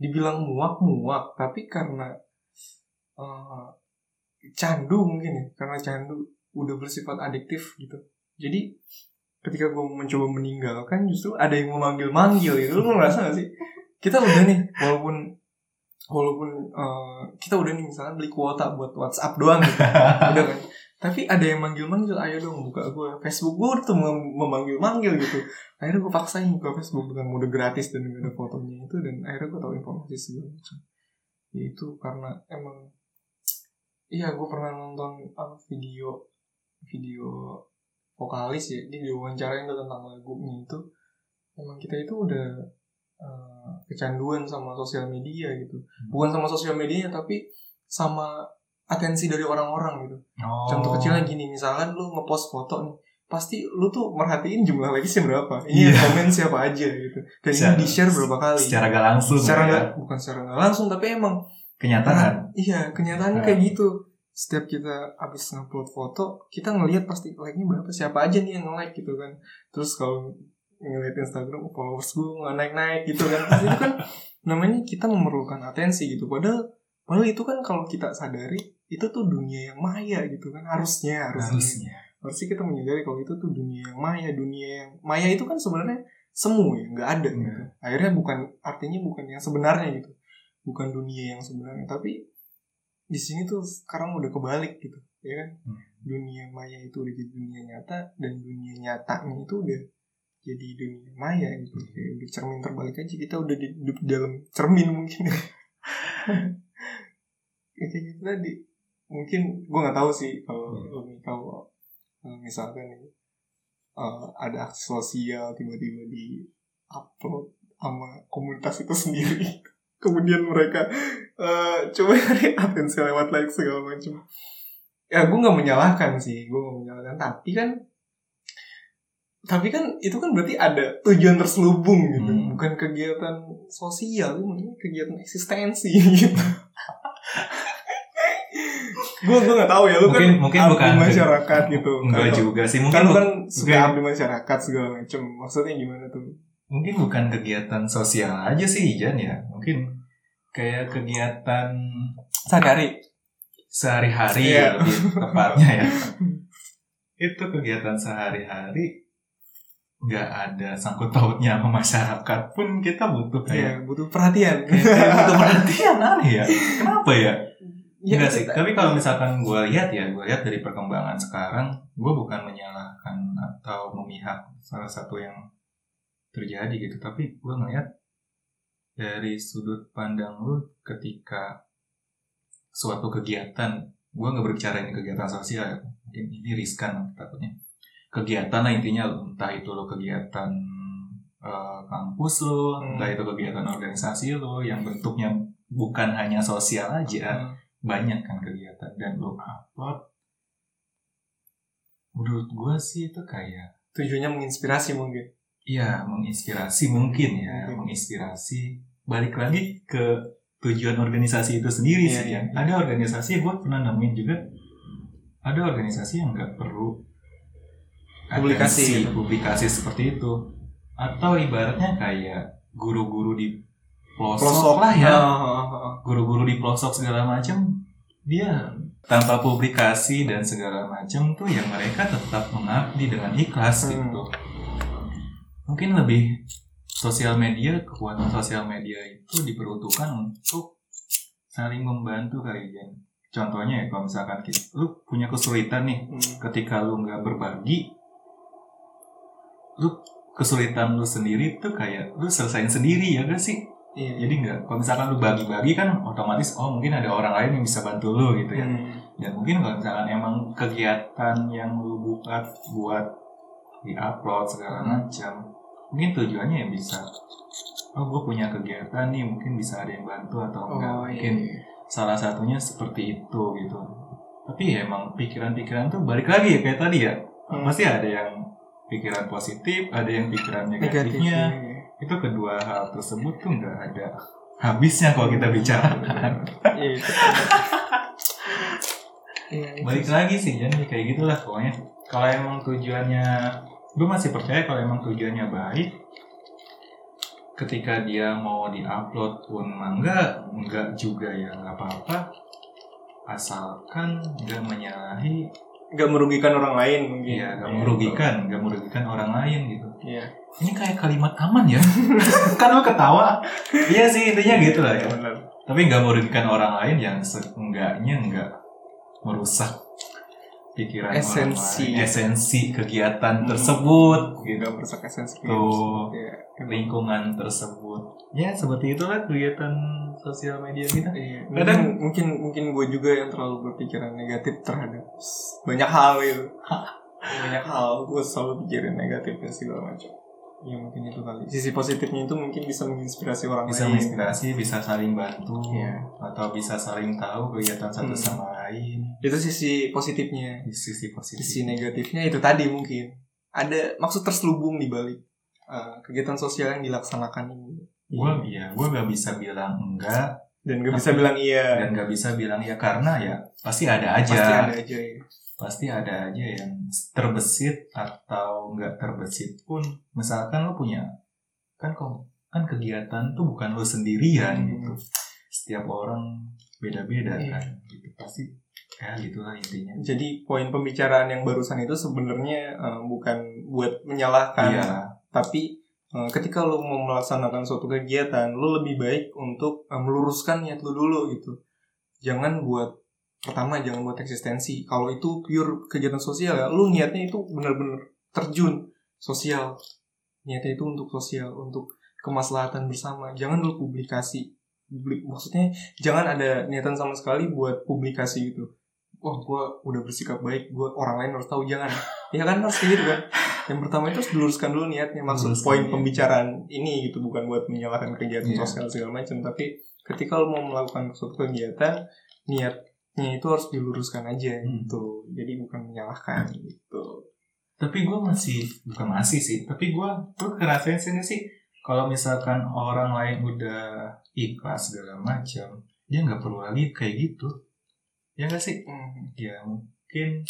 dibilang muak muak tapi karena eh, candu mungkin ya. Karena candu udah bersifat adiktif gitu jadi ketika gue mencoba meninggalkan justru ada yang memanggil-manggil gitu. Lu ngerasa gak sih? Kita udah nih walaupun walaupun eh, kita udah nih misalnya beli kuota buat WhatsApp doang gitu. Udah kan? Tapi ada yang manggil-manggil ayo dong buka gue Facebook gue tuh mem- memanggil-manggil gitu. Akhirnya gue paksain buka Facebook dengan mode gratis dan gak ada fotonya itu dan akhirnya gue tahu informasi segala macam. Ya itu karena emang iya gue pernah nonton apa video video vokalis ya dia diwawancarain tuh tentang lagunya itu emang kita itu udah eh, kecanduan sama sosial media gitu bukan sama sosial media tapi sama atensi dari orang-orang gitu Oh. Contoh kecilnya gini, misalkan lu ngepost foto nih, pasti lu tuh merhatiin jumlah likesnya berapa. Ini yang komen siapa aja gitu. Dan Secara- ini di-share berapa kali. Secara gak langsung. Secara ya. nggak, bukan secara nggak langsung, tapi emang Kenyataan. iya kenyataannya Nah. kayak gitu. Setiap kita habis ngupload foto, kita ngelihat pasti like-nya berapa, siapa aja nih yang nge-like gitu kan. Terus kalau ngeliat Instagram, followers gue nggak naik-naik gitu kan. Terus itu kan namanya kita memerlukan atensi gitu. Padahal Padahal itu kan kalau kita sadari itu tuh dunia yang maya gitu kan harusnya harusnya Harusnya. harusnya kita menyadari kalau itu tuh dunia yang maya dunia yang maya itu kan sebenarnya semu ya nggak ada Iya. gitu akhirnya bukan artinya bukan yang sebenarnya gitu bukan dunia yang sebenarnya tapi di sini tuh sekarang udah kebalik gitu ya kan? Hmm. dunia maya itu udah jadi dunia nyata dan dunia nyatanya itu udah jadi dunia maya gitu. Kayak udah cermin terbalik aja kita udah di, hidup di dalam cermin mungkin. Ya, kayak gitu tadi. Mungkin gue nggak tahu sih kalau Hmm. kalau eh, misalkan nih eh, ada aksi sosial tiba-tiba di upload sama komunitas itu sendiri kemudian mereka eh, coba cari atensi lewat like segala macam. Ya gue nggak menyalahkan sih gue nggak menyalahkan. Tapi kan tapi kan itu kan berarti ada tujuan terselubung gitu. Hmm. bukan kegiatan sosial mungkin kegiatan eksistensi gitu. Gue gue nggak tahu ya lu Mungkin- kan mungkin bukan- masyarakat gitu. Enggak juga sih, kan mungkin lu bu- kan suka bukan- abdi masyarakat segala macam. Maksudnya gimana tuh mungkin bukan kegiatan sosial aja sih Jan ya. Mungkin kayak kegiatan sehari sehari-hari Iya. lebih tepatnya ya. Itu kegiatan sehari-hari nggak ada sangkut pautnya sama masyarakat pun kita butuh ya kayak butuh perhatian kayak butuh perhatian aneh ya. Kenapa ya? Ya, Enggak sih, tapi kalau misalkan gue lihat ya, gue lihat dari perkembangan sekarang, gue bukan menyalahkan atau memihak salah satu yang terjadi gitu, tapi gue ngeliat dari sudut pandang lu ketika suatu kegiatan, gue nggak berbicara ini kegiatan sosial, ya. mungkin ini riskan takutnya. Kegiatan lah intinya, entah itu lo kegiatan eh, kampus lo, Hmm. entah itu kegiatan organisasi lo, yang bentuknya bukan hanya sosial aja, Hmm. banyak kan kegiatan dan lo upload menurut gue sih itu kayak tujuannya menginspirasi mungkin ya menginspirasi mungkin ya Mungkin. menginspirasi balik lagi ke tujuan organisasi itu sendiri Iya, sih iya. ya ada organisasi gue pernah nemuin juga ada organisasi yang nggak perlu Publikasi gitu. publikasi seperti itu atau ibaratnya kayak guru-guru di pelosok, pelosok lah ya Ah, ah, ah. guru-guru di pelosok segala macam dia tanpa publikasi dan segala macam tuh yang mereka tetap mengabdi dengan ikhlas Hmm. gitu mungkin lebih sosial media kekuatan sosial media itu diperuntukkan untuk saling membantu kali ya contohnya ya kalau misalkan kita, lu punya kesulitan nih Hmm. ketika lu nggak berbagi lu kesulitan lu sendiri tuh kayak lu selesain sendiri ya gak sih Iya. jadi nggak kalau misalkan lu bagi-bagi kan otomatis oh mungkin ada orang lain yang bisa bantu lu gitu ya Hmm. dan mungkin kalau misalkan emang kegiatan yang lu buat buat di upload segala Hmm. macam mungkin tujuannya ya bisa oh gue punya kegiatan nih mungkin bisa ada yang bantu atau enggak Oh mungkin iya. salah satunya seperti itu gitu tapi ya emang pikiran-pikiran tuh balik lagi ya kayak tadi ya Hmm. pasti ada yang pikiran positif ada yang pikiran Negatif. negatifnya itu kedua hal tersebut tuh nggak ada habisnya kalau kita Iya. itu. Iya, itu. balik lagi sih jadi kayak gitulah pokoknya kalau emang tujuannya gue masih percaya kalau emang tujuannya baik ketika dia mau diupload pun enggak enggak juga ya nggak apa-apa asalkan nggak menyalahi nggak merugikan orang lain mungkin Iya, nggak merugikan, nggak merugikan orang lain gitu. Iya. Ini kayak kalimat aman ya. kan lu ketawa. iya sih intinya gitu lah ya. benar Tapi nggak merugikan orang lain yang seenggaknya nggak merusak pikiran Esensi. orang lain, esensi kegiatan tersebut gitu. merusak esensi Tuh. Iya, lingkungan tersebut. Ya seperti itulah kegiatan sosial media kita. Iya, Kadang- mungkin mungkin mungkin gue juga yang terlalu berpikiran negatif terhadap banyak hal gitu. banyak hal gue selalu pikirin negatifnya segala macam. Ya mungkin itu kali. Sisi positifnya itu mungkin bisa menginspirasi orang Bisa lain. menginspirasi, bisa saling bantu, Iya. atau bisa saling tahu kegiatan satu Hmm. sama lain. Itu sisi positifnya. Sisi positif. Sisi negatifnya itu tadi mungkin ada maksud terselubung di balik uh, kegiatan sosial yang dilaksanakan ini. gue iya gue gak bisa bilang enggak Dan gak bisa bilang iya. dan gak bisa bilang ya karena ya pasti ada aja Pasti ada aja ya. pasti ada aja yang terbesit atau nggak terbesit pun misalkan lo punya kan kok kan kegiatan tuh bukan lo sendirian Hmm. gitu setiap orang beda-beda Iya. kan gitu pasti ya gitulah intinya Jadi poin pembicaraan yang barusan itu sebenarnya eh, bukan buat menyalahkan, iya tapi eh, ketika lo mau melaksanakan suatu kegiatan, lo lebih baik untuk eh, meluruskan niat lo dulu gitu. Jangan buat pertama jangan buat eksistensi. Kalau itu pure kegiatan sosial ya, lo niatnya itu benar-benar terjun sosial. Niatnya itu untuk sosial, untuk kemaslahatan bersama. Jangan lo publikasi. Publik, maksudnya jangan ada niatan sama sekali buat publikasi gitu. Wah, gue udah bersikap baik, gue orang lain harus tahu jangan. Ya kan harus kayak gitu kan. Yang pertama itu harus diluruskan dulu niatnya. Maksud Luruskan poin niat. pembicaraan ini gitu bukan buat menyalahkan kegiatan Iya. sosial segala macam, tapi ketika lo mau melakukan suatu kegiatan, niatnya itu harus diluruskan aja Hmm. gitu. Jadi bukan menyalahkan gitu. tapi gue masih bukan masih sih tapi gue tuh ngerasain sih nggak sih kalau misalkan orang lain udah ikhlas segala macam dia nggak perlu lagi kayak gitu ya nggak sih Hmm. ya mungkin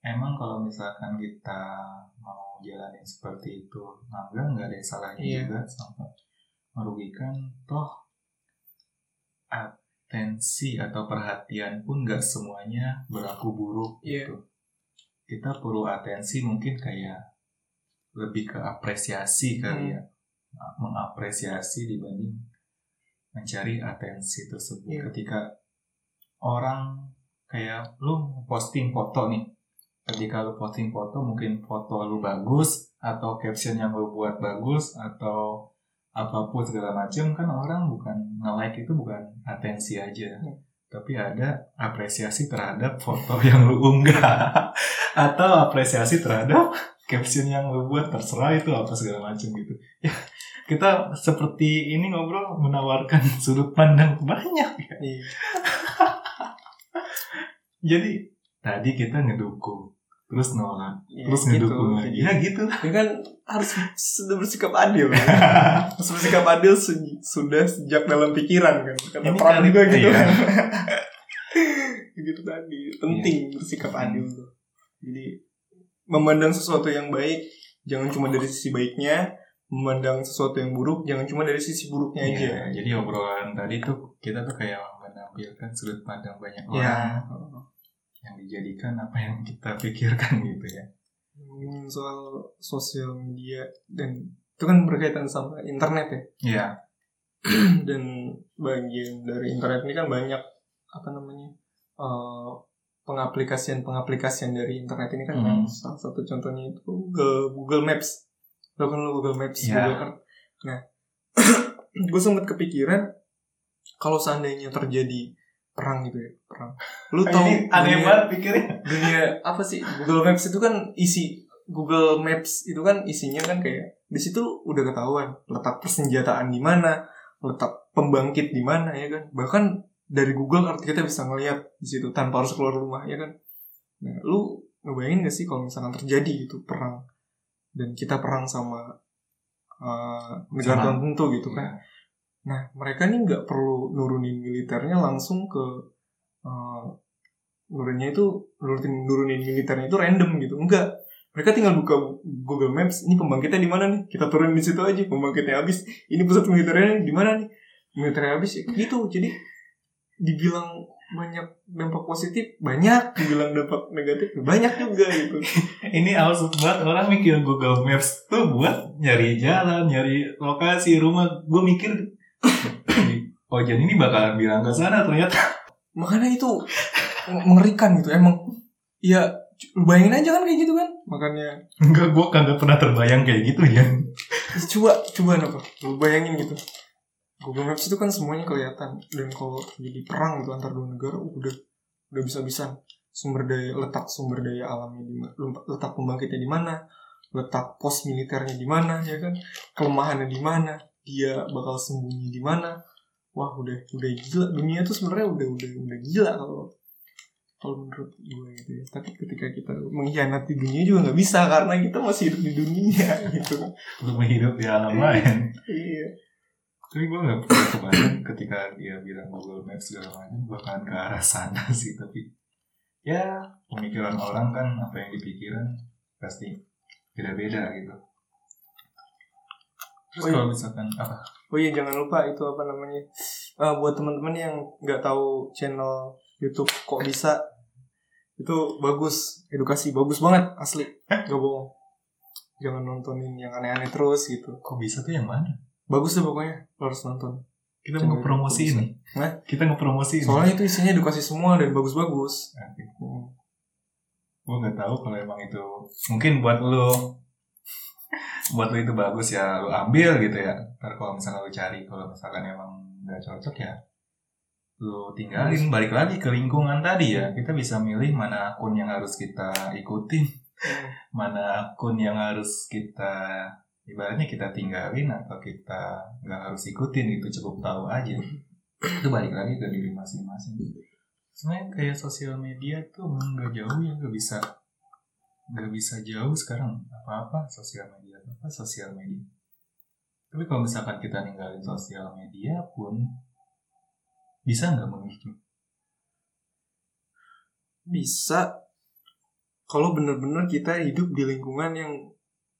emang kalau misalkan kita mau jalanin seperti itu mangga nggak ada yang salahnya Iya. juga sampai merugikan toh atensi atau perhatian pun nggak semuanya berlaku buruk Iya. gitu kita perlu atensi mungkin kayak lebih ke apresiasi kali Hmm. ya mengapresiasi dibanding mencari atensi tersebut Iya. ketika orang kayak lu posting foto nih ketika lu posting foto mungkin foto lu bagus atau caption yang lu buat bagus atau apa pun segala macam kan orang bukan nge-like itu bukan atensi aja Hmm. tapi ada apresiasi terhadap foto yang lu unggah atau apresiasi terhadap caption yang lu buat terserah itu apa segala macam gitu ya kita seperti ini ngobrol menawarkan sudut pandang banyak ya Iya. Jadi tadi kita ngedukung terus nolak Iya, terus gitu. ngedukung lagi Jadi- ya gitu Ya kan harus sudah bersikap adil kan? harus bersikap adil se- sudah sejak dalam pikiran kan kata Ini Trump kali- juga gitu iya. kan gitu tadi penting bersikap Hmm. adil tuh jadi memandang sesuatu yang baik jangan cuma dari sisi baiknya memandang sesuatu yang buruk jangan cuma dari sisi buruknya aja Iya, jadi obrolan tadi tuh kita tuh kayak menampilkan sudut pandang banyak ya orang. Yang dijadikan apa yang kita pikirkan gitu ya. Ngomongin soal sosial media dan itu kan berkaitan sama internet ya. Iya, dan bagian dari internet ini kan banyak apa namanya eh, pengaplikasian pengaplikasian dari internet ini kan. Hmm. salah satu contohnya itu Google Google Maps. Lo kan lo Google Maps Iya. Google Earth. Nah gue sempat kepikiran kalau seandainya terjadi perang gitu ya perang. Lu tahu ini aneh dunia- banget pikirnya. dunia apa sih? Google Maps itu kan isi Google Maps itu kan isinya kan kayak di situ udah ketahuan letak persenjataan di mana letak pembangkit di mana ya kan? Bahkan dari Google Earth kita bisa ngeliat di situ tanpa harus keluar rumah ya kan? Nah lu ngebayangin gak sih kalau misalkan terjadi gitu perang? Dan kita perang sama uh, negara tertentu gitu kan? Iya. Nah, mereka nih nggak perlu nurunin militernya langsung ke uh, nuruninnya itu nurunin nurunin militernya itu random gitu. Enggak. Mereka tinggal buka Google Maps, ini pembangkitnya di mana nih? Kita turunin di situ aja, pembangkitnya habis. Ini pusat militernya di mana nih? Militernya habis ya gitu. Jadi dibilang banyak dampak positif banyak, dibilang dampak negatif banyak juga gitu. ini awesome banget orang mikir Google Maps tuh buat nyari jalan nyari lokasi rumah gue mikir oh jadi ini bakalan bilang ke sana ternyata. Makanya itu mengerikan gitu emang. Ya lu bayangin aja kan kayak gitu kan? Makanya. Enggak gue kagak pernah terbayang kayak gitu ya. Coba coba apa lu bayangin gitu. Google Maps itu kan semuanya kelihatan. Dan kalau jadi perang gitu antar dua negara udah udah bisa bisa sumber daya letak sumber daya alamnya di mana letak pembangkitnya di mana? Letak pos militernya di mana ya kan? Kelemahannya di mana dia bakal sembunyi di mana. Wah udah udah gila. Dunia tuh sebenarnya udah udah udah gila kalau kalau menurut gue gitu ya. Tapi ketika kita mengkhianati dunia juga nggak bisa karena kita masih hidup di dunia gitu. Untuk menghidup di alam lain. iya. Tapi gue nggak pernah kebayang ketika dia bilang Google Maps segala macam bakalan ke arah sana sih. Tapi ya pemikiran orang kan apa yang dipikiran pasti beda-beda gitu terus Oh iya. kalau misalkan apa Oh iya jangan lupa itu apa namanya Eh, buat teman-teman yang nggak tahu channel YouTube kok bisa itu bagus edukasi bagus banget asli gak bohong jangan nontonin yang aneh-aneh terus gitu Kok bisa tuh yang mana? bagus deh pokoknya lo harus nonton Kita ngepromosi bisa. ini. Hah? Kita ngepromosi ini. soalnya itu isinya edukasi semua dan bagus-bagus Oke. Hmm. gue nggak tahu kalau emang itu mungkin buat lu buat lu itu bagus ya lu ambil gitu ya. Ntar kalau misalnya lu cari kalau misalkan emang nggak cocok ya lu tinggalin. Balik lagi ke lingkungan tadi ya. Kita bisa milih mana akun yang harus kita ikutin mana akun yang harus kita ibaratnya kita tinggalin atau kita nggak harus ikutin itu cukup tahu aja. Itu balik lagi ke diri masing-masing. Sebenarnya kayak sosial media tuh nggak jauh ya nggak bisa nggak bisa jauh sekarang apa-apa sosial media apa sosial media. Tapi kalau misalkan kita ninggalin sosial media pun bisa nggak memicu bisa. Kalau bener-bener kita hidup di lingkungan yang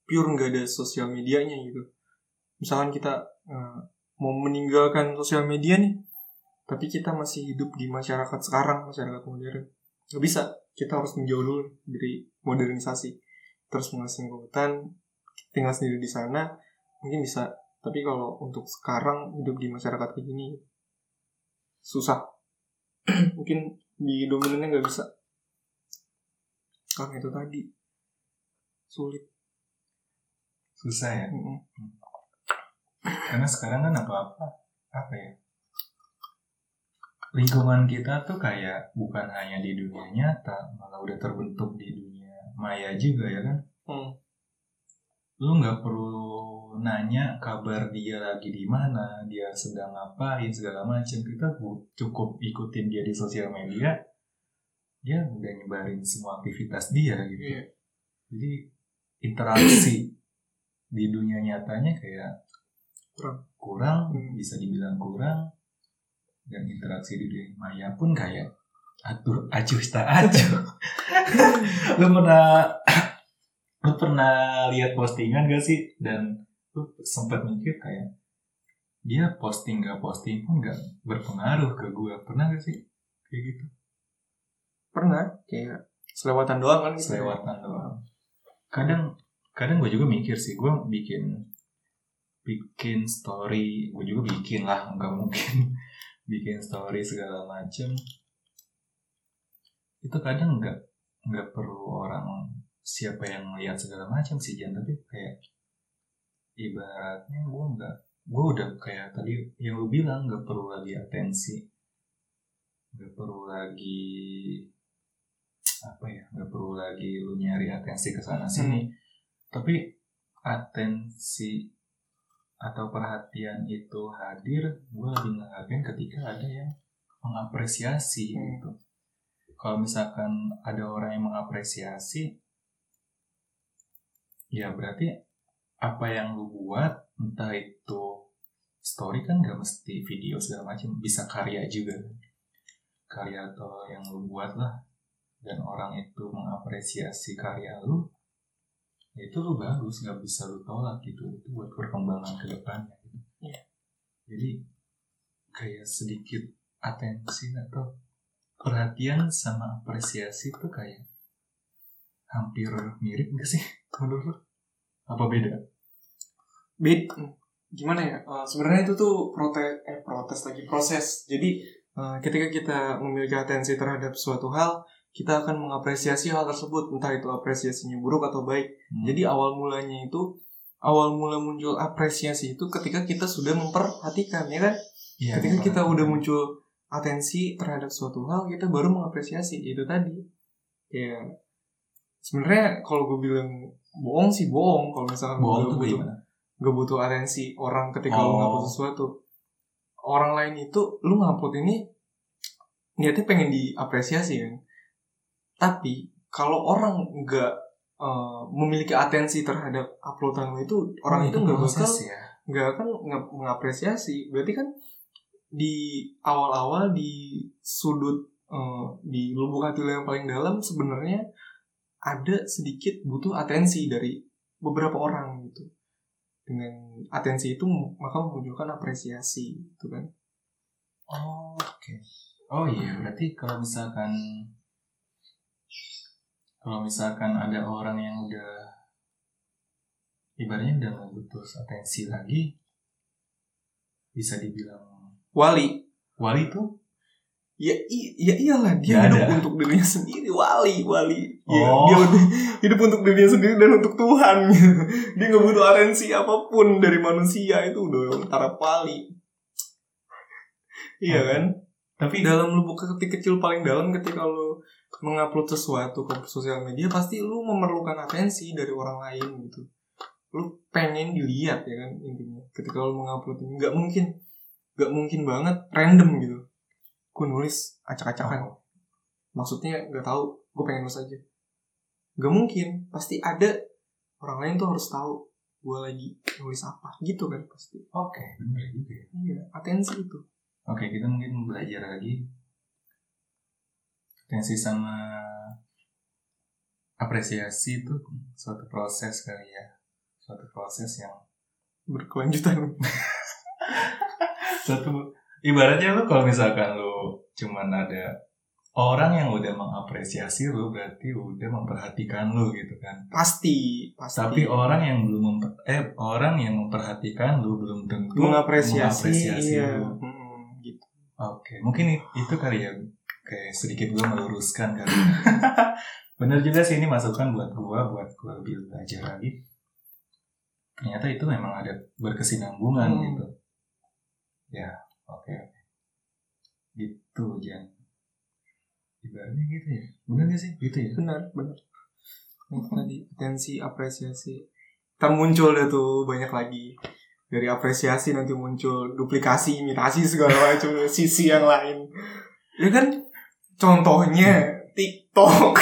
pure nggak ada sosial medianya gitu. Misalkan kita eh, mau meninggalkan sosial media nih tapi kita masih hidup di masyarakat sekarang masyarakat modern. Nggak bisa kita harus menjauh dulu dari modernisasi. Terus mengasing ke hutan tinggal sendiri di sana mungkin bisa. Tapi kalau untuk sekarang hidup di masyarakat kayak gini susah. Mungkin di dominannya nggak bisa. Karena itu tadi sulit. Susah ya? Mm-mm. karena sekarang kan apa-apa apa ya lingkungan kita tuh kayak bukan hanya di dunia nyata malah udah terbentuk di dunia maya juga ya kan Hmm. lu nggak perlu nanya kabar dia lagi di mana dia sedang ngapain segala macam kita cukup ikutin dia di sosial media dia udah nyebarin semua aktivitas dia gitu Iya. jadi interaksi di dunia nyatanya kayak Kurang. kurang Hmm. bisa dibilang kurang dan interaksi di dunia maya pun kayak aduh acuh tak acuh lu pernah lu pernah lihat postingan gak sih? Dan lu sempat mikir kayak dia posting gak posting pun gak berpengaruh ke gue pernah gak sih kayak gitu? Pernah kayak selewatan doang kan gitu selewatan doang. Kadang kadang gue juga mikir sih gue bikin bikin story gue juga bikin lah nggak mungkin bikin story segala macem itu kadang nggak nggak perlu orang siapa yang lihat segala macam sih Jan. Tapi kayak ibaratnya gue nggak gue udah kayak tadi yang lu bilang nggak perlu lagi atensi nggak perlu lagi apa ya nggak perlu lagi lu nyari atensi ke sana sini tapi atensi atau perhatian itu hadir gue lebih ngehargain ketika ada yang mengapresiasi Hmm. gitu. Kalau misalkan ada orang yang mengapresiasi ya berarti apa yang lu buat entah itu story kan gak mesti video segala macam bisa karya juga. Karya atau yang lu buat lah. Dan orang itu mengapresiasi karya lu ya itu lu bagus nggak bisa lu tolak gitu itu buat perkembangan ke depannya gitu. Iya. jadi kayak sedikit atensi atau perhatian sama apresiasi tuh kayak hampir mirip gak sih menurut lu? apa beda bed gimana ya Eh, sebenarnya itu tuh protes eh protes lagi proses jadi eh, ketika kita memiliki atensi terhadap suatu hal kita akan mengapresiasi hal tersebut entah itu apresiasinya buruk atau baik. Hmm. jadi awal mulanya itu awal mula muncul apresiasi itu ketika kita sudah memperhatikan ya kan? Iya, ketika kita udah muncul atensi terhadap suatu hal kita baru mengapresiasi itu tadi. Ya sebenarnya kalau gue bilang bohong sih bohong kalau misalkan bohong gue tuh butuh gimana? gak butuh atensi orang ketika lu Oh. ngupload sesuatu. Orang lain itu lu ngupload ini niatnya pengen diapresiasi kan tapi kalau orang nggak eh, memiliki atensi terhadap uploadan itu orang Oh, itu nggak bakal ya. nggak akan nge- mengapresiasi. Berarti kan di awal-awal di sudut eh, di lubuk hati lo yang paling dalam sebenarnya ada sedikit butuh atensi dari beberapa orang gitu. Dengan atensi itu maka memunculkan apresiasi gitu kan. Oh, oke. Oh iya, berarti kalau misalkan kalau misalkan ada orang yang udah ibaratnya udah nggak butuh atensi lagi bisa dibilang wali wali tuh ya i- ya iyalah dia Nggak hidup ada. untuk dirinya sendiri wali wali Ya, Oh. dia hidup untuk dirinya sendiri dan untuk Tuhan dia nggak butuh atensi apa pun dari manusia itu udah taraf wali iya Oh. kan tapi dalam lubuk hati kecil paling dalam ketika lu mengupload sesuatu ke sosial media pasti lu memerlukan atensi dari orang lain gitu. Lu pengen dilihat ya kan intinya. Ketika lu mengupload ini nggak mungkin nggak mungkin banget random gitu. Gue nulis acak-acakan. Oh. maksudnya nggak tahu gue pengen nulis aja. Nggak mungkin pasti ada. Orang lain tuh harus tahu gue lagi nulis apa gitu kan pasti. Oke bener juga ya. Iya atensi itu. Oke kita mungkin belajar lagi atensi sama apresiasi itu suatu proses kali ya. Suatu proses yang berkelanjutan. Satu ibaratnya lu kalau misalkan lu cuman ada orang yang udah mengapresiasi lu berarti udah memperhatikan lu gitu kan. Pasti pasti. Tapi orang yang belum memper- eh orang yang memperhatikan lu belum tentu mengapresiasi, mengapresiasi iya. lu. Hmm, gitu. Oke, mungkin i- itu kali ya kayak sedikit gua meluruskan kali. Bener juga sih ini masukan buat gua buat gua lebih belajar lagi. Ternyata itu memang ada berkesinambungan Hmm. gitu. Ya, oke oke. Gitu Jan. Ibaratnya gitu ya. Bener gak sih? Gitu ya. benar benar yang tadi atensi apresiasi termuncul deh tuh banyak lagi dari apresiasi nanti muncul duplikasi imitasi segala macam sisi yang lain ya kan contohnya TikTok.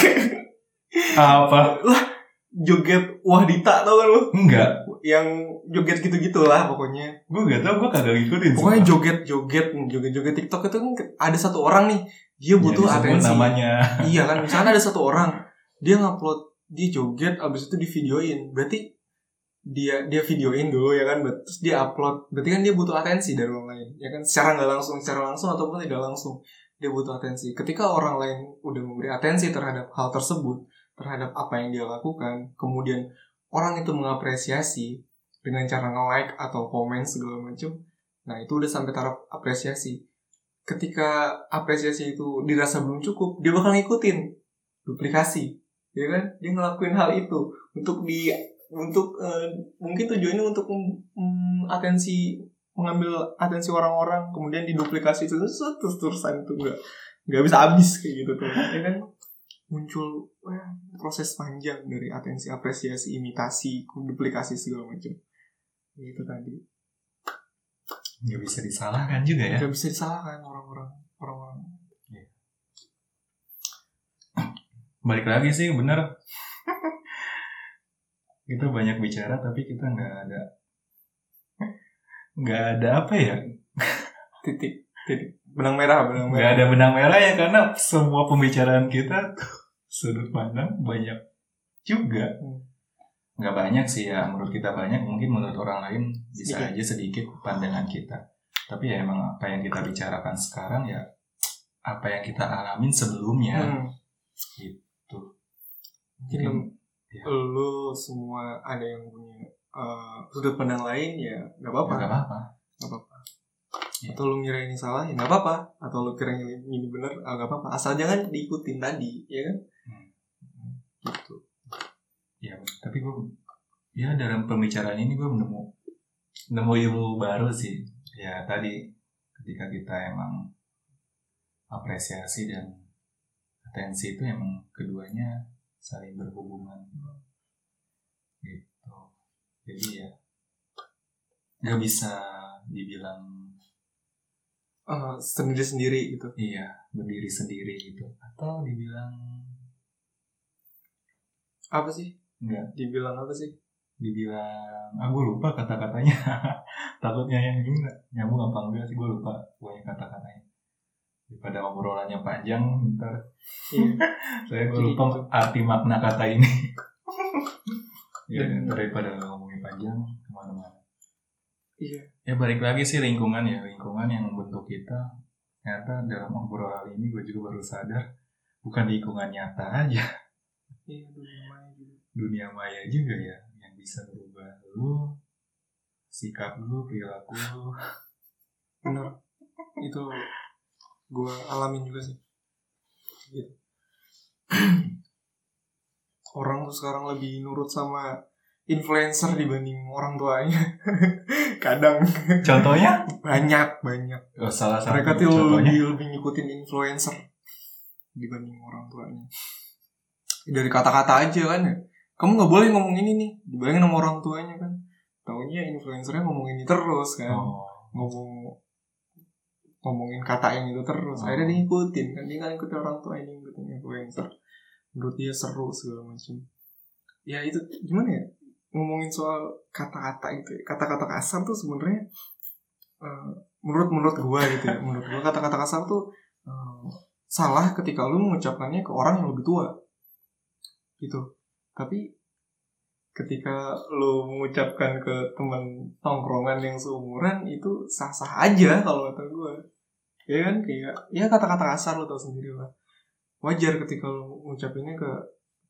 Apa? joget Wahdita tau kan lu? Enggak. yang joget gitu-gitulah pokoknya. Gua gak tau, gua kagak ngikutin. pokoknya joget-joget joget-joget TikTok itu kan ada satu orang nih dia Ya, butuh disebut atensi. namanya. iya kan misalnya ada satu orang dia ngupload dia joget abis itu di videoin berarti dia dia videoin dulu ya kan? Terus dia upload. Berarti kan dia butuh atensi dari orang lain ya kan? Secara nggak langsung secara langsung ataupun tidak langsung dia butuh atensi. Ketika orang lain udah memberi atensi terhadap hal tersebut terhadap apa yang dia lakukan kemudian orang itu mengapresiasi dengan cara nge-like atau komen segala macam nah itu udah sampai taraf apresiasi. Ketika apresiasi itu dirasa belum cukup dia bakal ngikutin duplikasi ya kan? Dia ngelakuin hal itu untuk di untuk eh, mungkin tujuannya untuk mem- atensi mengambil atensi orang-orang kemudian diduplikasi terus terus terusan itu nggak nggak bisa habis kayak gitu tuh. Ya kan muncul wah, proses panjang dari atensi apresiasi imitasi duplikasi segala macam. Itu tadi. Gak bisa disalahkan juga ya. nggak bisa disalahkan orang-orang orang-orang. Balik lagi sih bener. Kita banyak bicara tapi kita nggak ada nggak ada apa ya titik titik benang merah benang nggak merah ada benang merah ya karena semua pembicaraan kita sudut pandang banyak juga Hmm. nggak banyak sih ya menurut kita banyak mungkin menurut orang lain bisa Sedikit. aja sedikit pandangan kita tapi ya emang apa yang kita bicarakan sekarang ya apa yang kita alamin sebelumnya Hmm. gitu lu- ya. lu semua ada yang punya uh, sudut pandang lain ya nggak apa-apa. nggak apa-apa. Nggak apa-apa. Ya. atau lu ngira ini salah ya nggak apa-apa. Atau lu kira ini, ini benar ah, nggak apa-apa. Asal jangan diikutin tadi ya kan? Hmm. gitu. Ya tapi gue ya dalam pembicaraan ini gue nemu nemu ilmu baru sih. Ya tadi ketika kita emang apresiasi dan atensi itu emang keduanya saling berhubungan jadi ya nggak bisa dibilang Uh, sendiri-sendiri gitu. iya berdiri sendiri gitu. Atau dibilang apa sih? Enggak dibilang apa sih? Dibilang ah gue lupa kata-katanya. Takutnya yang ini nggak nyambung apa enggak sih gue lupa banyak kata-katanya. Daripada obrolannya panjang ntar. Iya. Saya gue lupa gitu. arti makna kata ini. Ya daripada panjang ke mana-mana. Iya. Ya balik lagi sih lingkungan ya lingkungan yang membentuk kita. Ternyata dalam obrolan ini gue juga baru sadar bukan lingkungan nyata aja. Iya dunia maya juga. Dunia maya juga ya yang bisa berubah lu sikap lu perilaku lu. Bener. Itu gue alamin juga sih. Gitu. Orang tuh sekarang lebih nurut sama influencer dibanding orang tuanya. Kadang. Contohnya? Banyak banyak. Oh, salah satu mereka tuh lebih lebih ngikutin influencer dibanding orang tuanya. Dari kata-kata aja kan ya. Kamu nggak boleh ngomong ini nih. Dibayangin sama orang tuanya kan. Taunya influencernya ngomong ini terus kan. Oh, ngomong ngomongin kata yang itu terus. Oh. akhirnya dia ngikutin kan. Dia nggak ngikutin orang tua ini ngikutin influencer. Menurut dia seru segala macam. Ya itu gimana ya ngomongin soal kata-kata itu ya. kata-kata kasar tuh sebenarnya eh, menurut menurut gua gitu ya. Menurut gua kata-kata kasar tuh eh, salah ketika lu mengucapkannya ke orang yang lebih tua. Gitu. Tapi ketika lu mengucapkan ke teman tongkrongan yang seumuran itu sah-sah aja kalau kata gue ya kan kayak ya kata-kata kasar lo tau sendiri lah. Wajar ketika lu mengucapinnya ke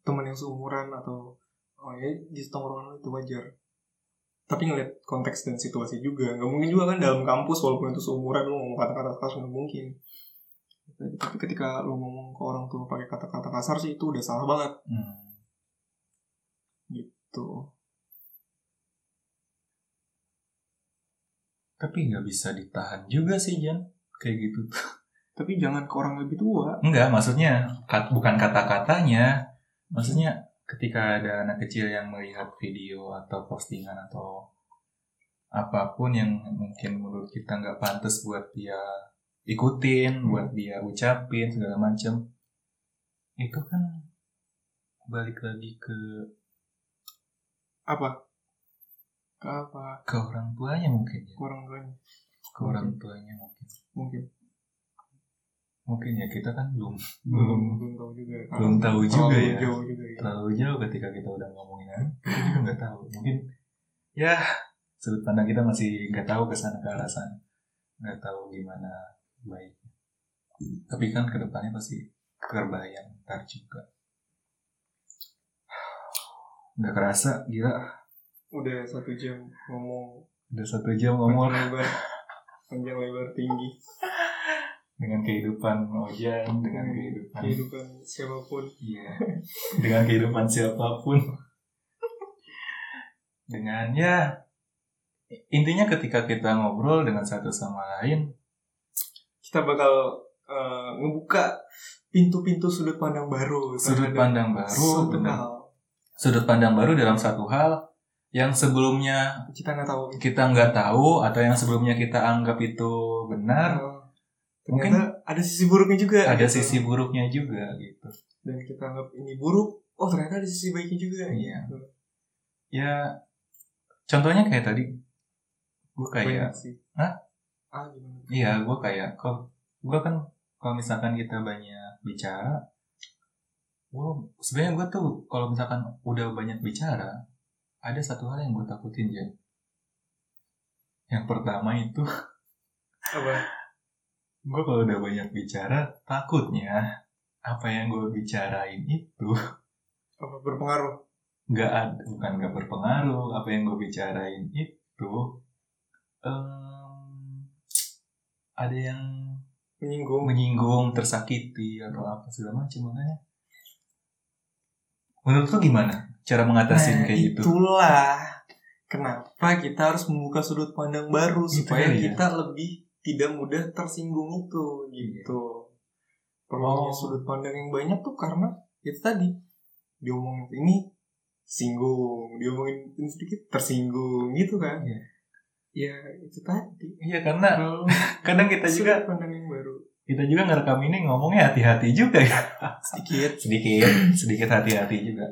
teman yang seumuran atau oh ya di tongkrongan itu wajar. Tapi ngeliat konteks dan situasi juga. Nggak mungkin juga kan dalam kampus walaupun itu seumuran lu ngomong kata-kata kasar nggak mungkin. Tapi ketika lu ngomong ke orang tua pakai kata-kata kasar sih itu udah salah banget. Hmm. tuh tapi nggak bisa ditahan juga sih Jan. Kayak gitu. Tapi jangan ke orang lebih tua. Enggak maksudnya kat- bukan kata-katanya. Maksudnya ketika ada anak kecil yang melihat video atau postingan atau apa pun yang mungkin menurut kita nggak pantas buat dia ikutin, Hmm. buat dia ucapin segala macam, itu kan balik lagi ke apa? Ke apa? Ke orang tuanya mungkin ya, ke orang tuanya. Ke orang tuanya mungkin, mungkin mungkin ya kita kan belum belum belum tahu juga belum tahu juga Terlalu ya. jauh juga ya. Terlalu jauh ketika kita udah ngomongin kan kita juga nggak tahu. Mungkin ya sudut pandang kita masih nggak tahu ke sana ke arah sana. Nggak tahu gimana baik tapi kan ke depannya pasti kebayang ntar juga. Nggak kerasa gila. Udah satu jam ngomong. Udah satu jam ngomong. Panjang lebar. Panjang lebar tinggi dengan kehidupan Ojan dengan kehidupan kehidupan siapa pun Iya. Dengan kehidupan siapa pun. Dengan ya intinya ketika kita ngobrol dengan satu sama lain, kita bakal eh, ngebuka pintu-pintu sudut pandang baru sudut pandang baru, benar. Sudut pandang baru dalam satu hal yang sebelumnya kita nggak tahu kita nggak tahu atau yang sebelumnya kita anggap itu benar, Ternyata ada sisi buruknya juga ada gitu. sisi buruknya juga gitu. dan kita anggap ini buruk oh ternyata ada sisi baiknya juga Iya. gitu. Ya contohnya kayak tadi gue kayak ah gimana Iya, gue kayak kok gue kan kalau misalkan kita banyak bicara, gue sebenarnya gue tuh kalau misalkan udah banyak bicara, ada satu hal yang gue takutin ya. Yang pertama itu apa gue kalau udah banyak bicara takutnya apa yang gue bicarain itu apa berpengaruh nggak ada bukan nggak berpengaruh apa yang gue bicarain itu em, ada yang menyinggung menyinggung, tersakiti atau apa segala macam makanya. Menurut lu gimana cara mengatasi Nah, kayak gitu? itulah kenapa kita harus membuka sudut pandang baru supaya ya? kita lebih tidak mudah tersinggung itu gitu. Perlunya Oh. sudut pandang yang banyak tuh karena itu tadi diomongin ini singgung, diomongin ini sedikit tersinggung gitu kan. Iya. Ya itu tadi. Iya karena kadang kita juga pandang yang baru kita juga ngerekam ini ngomongnya hati-hati juga ya. sedikit. Sedikit, sedikit hati-hati juga.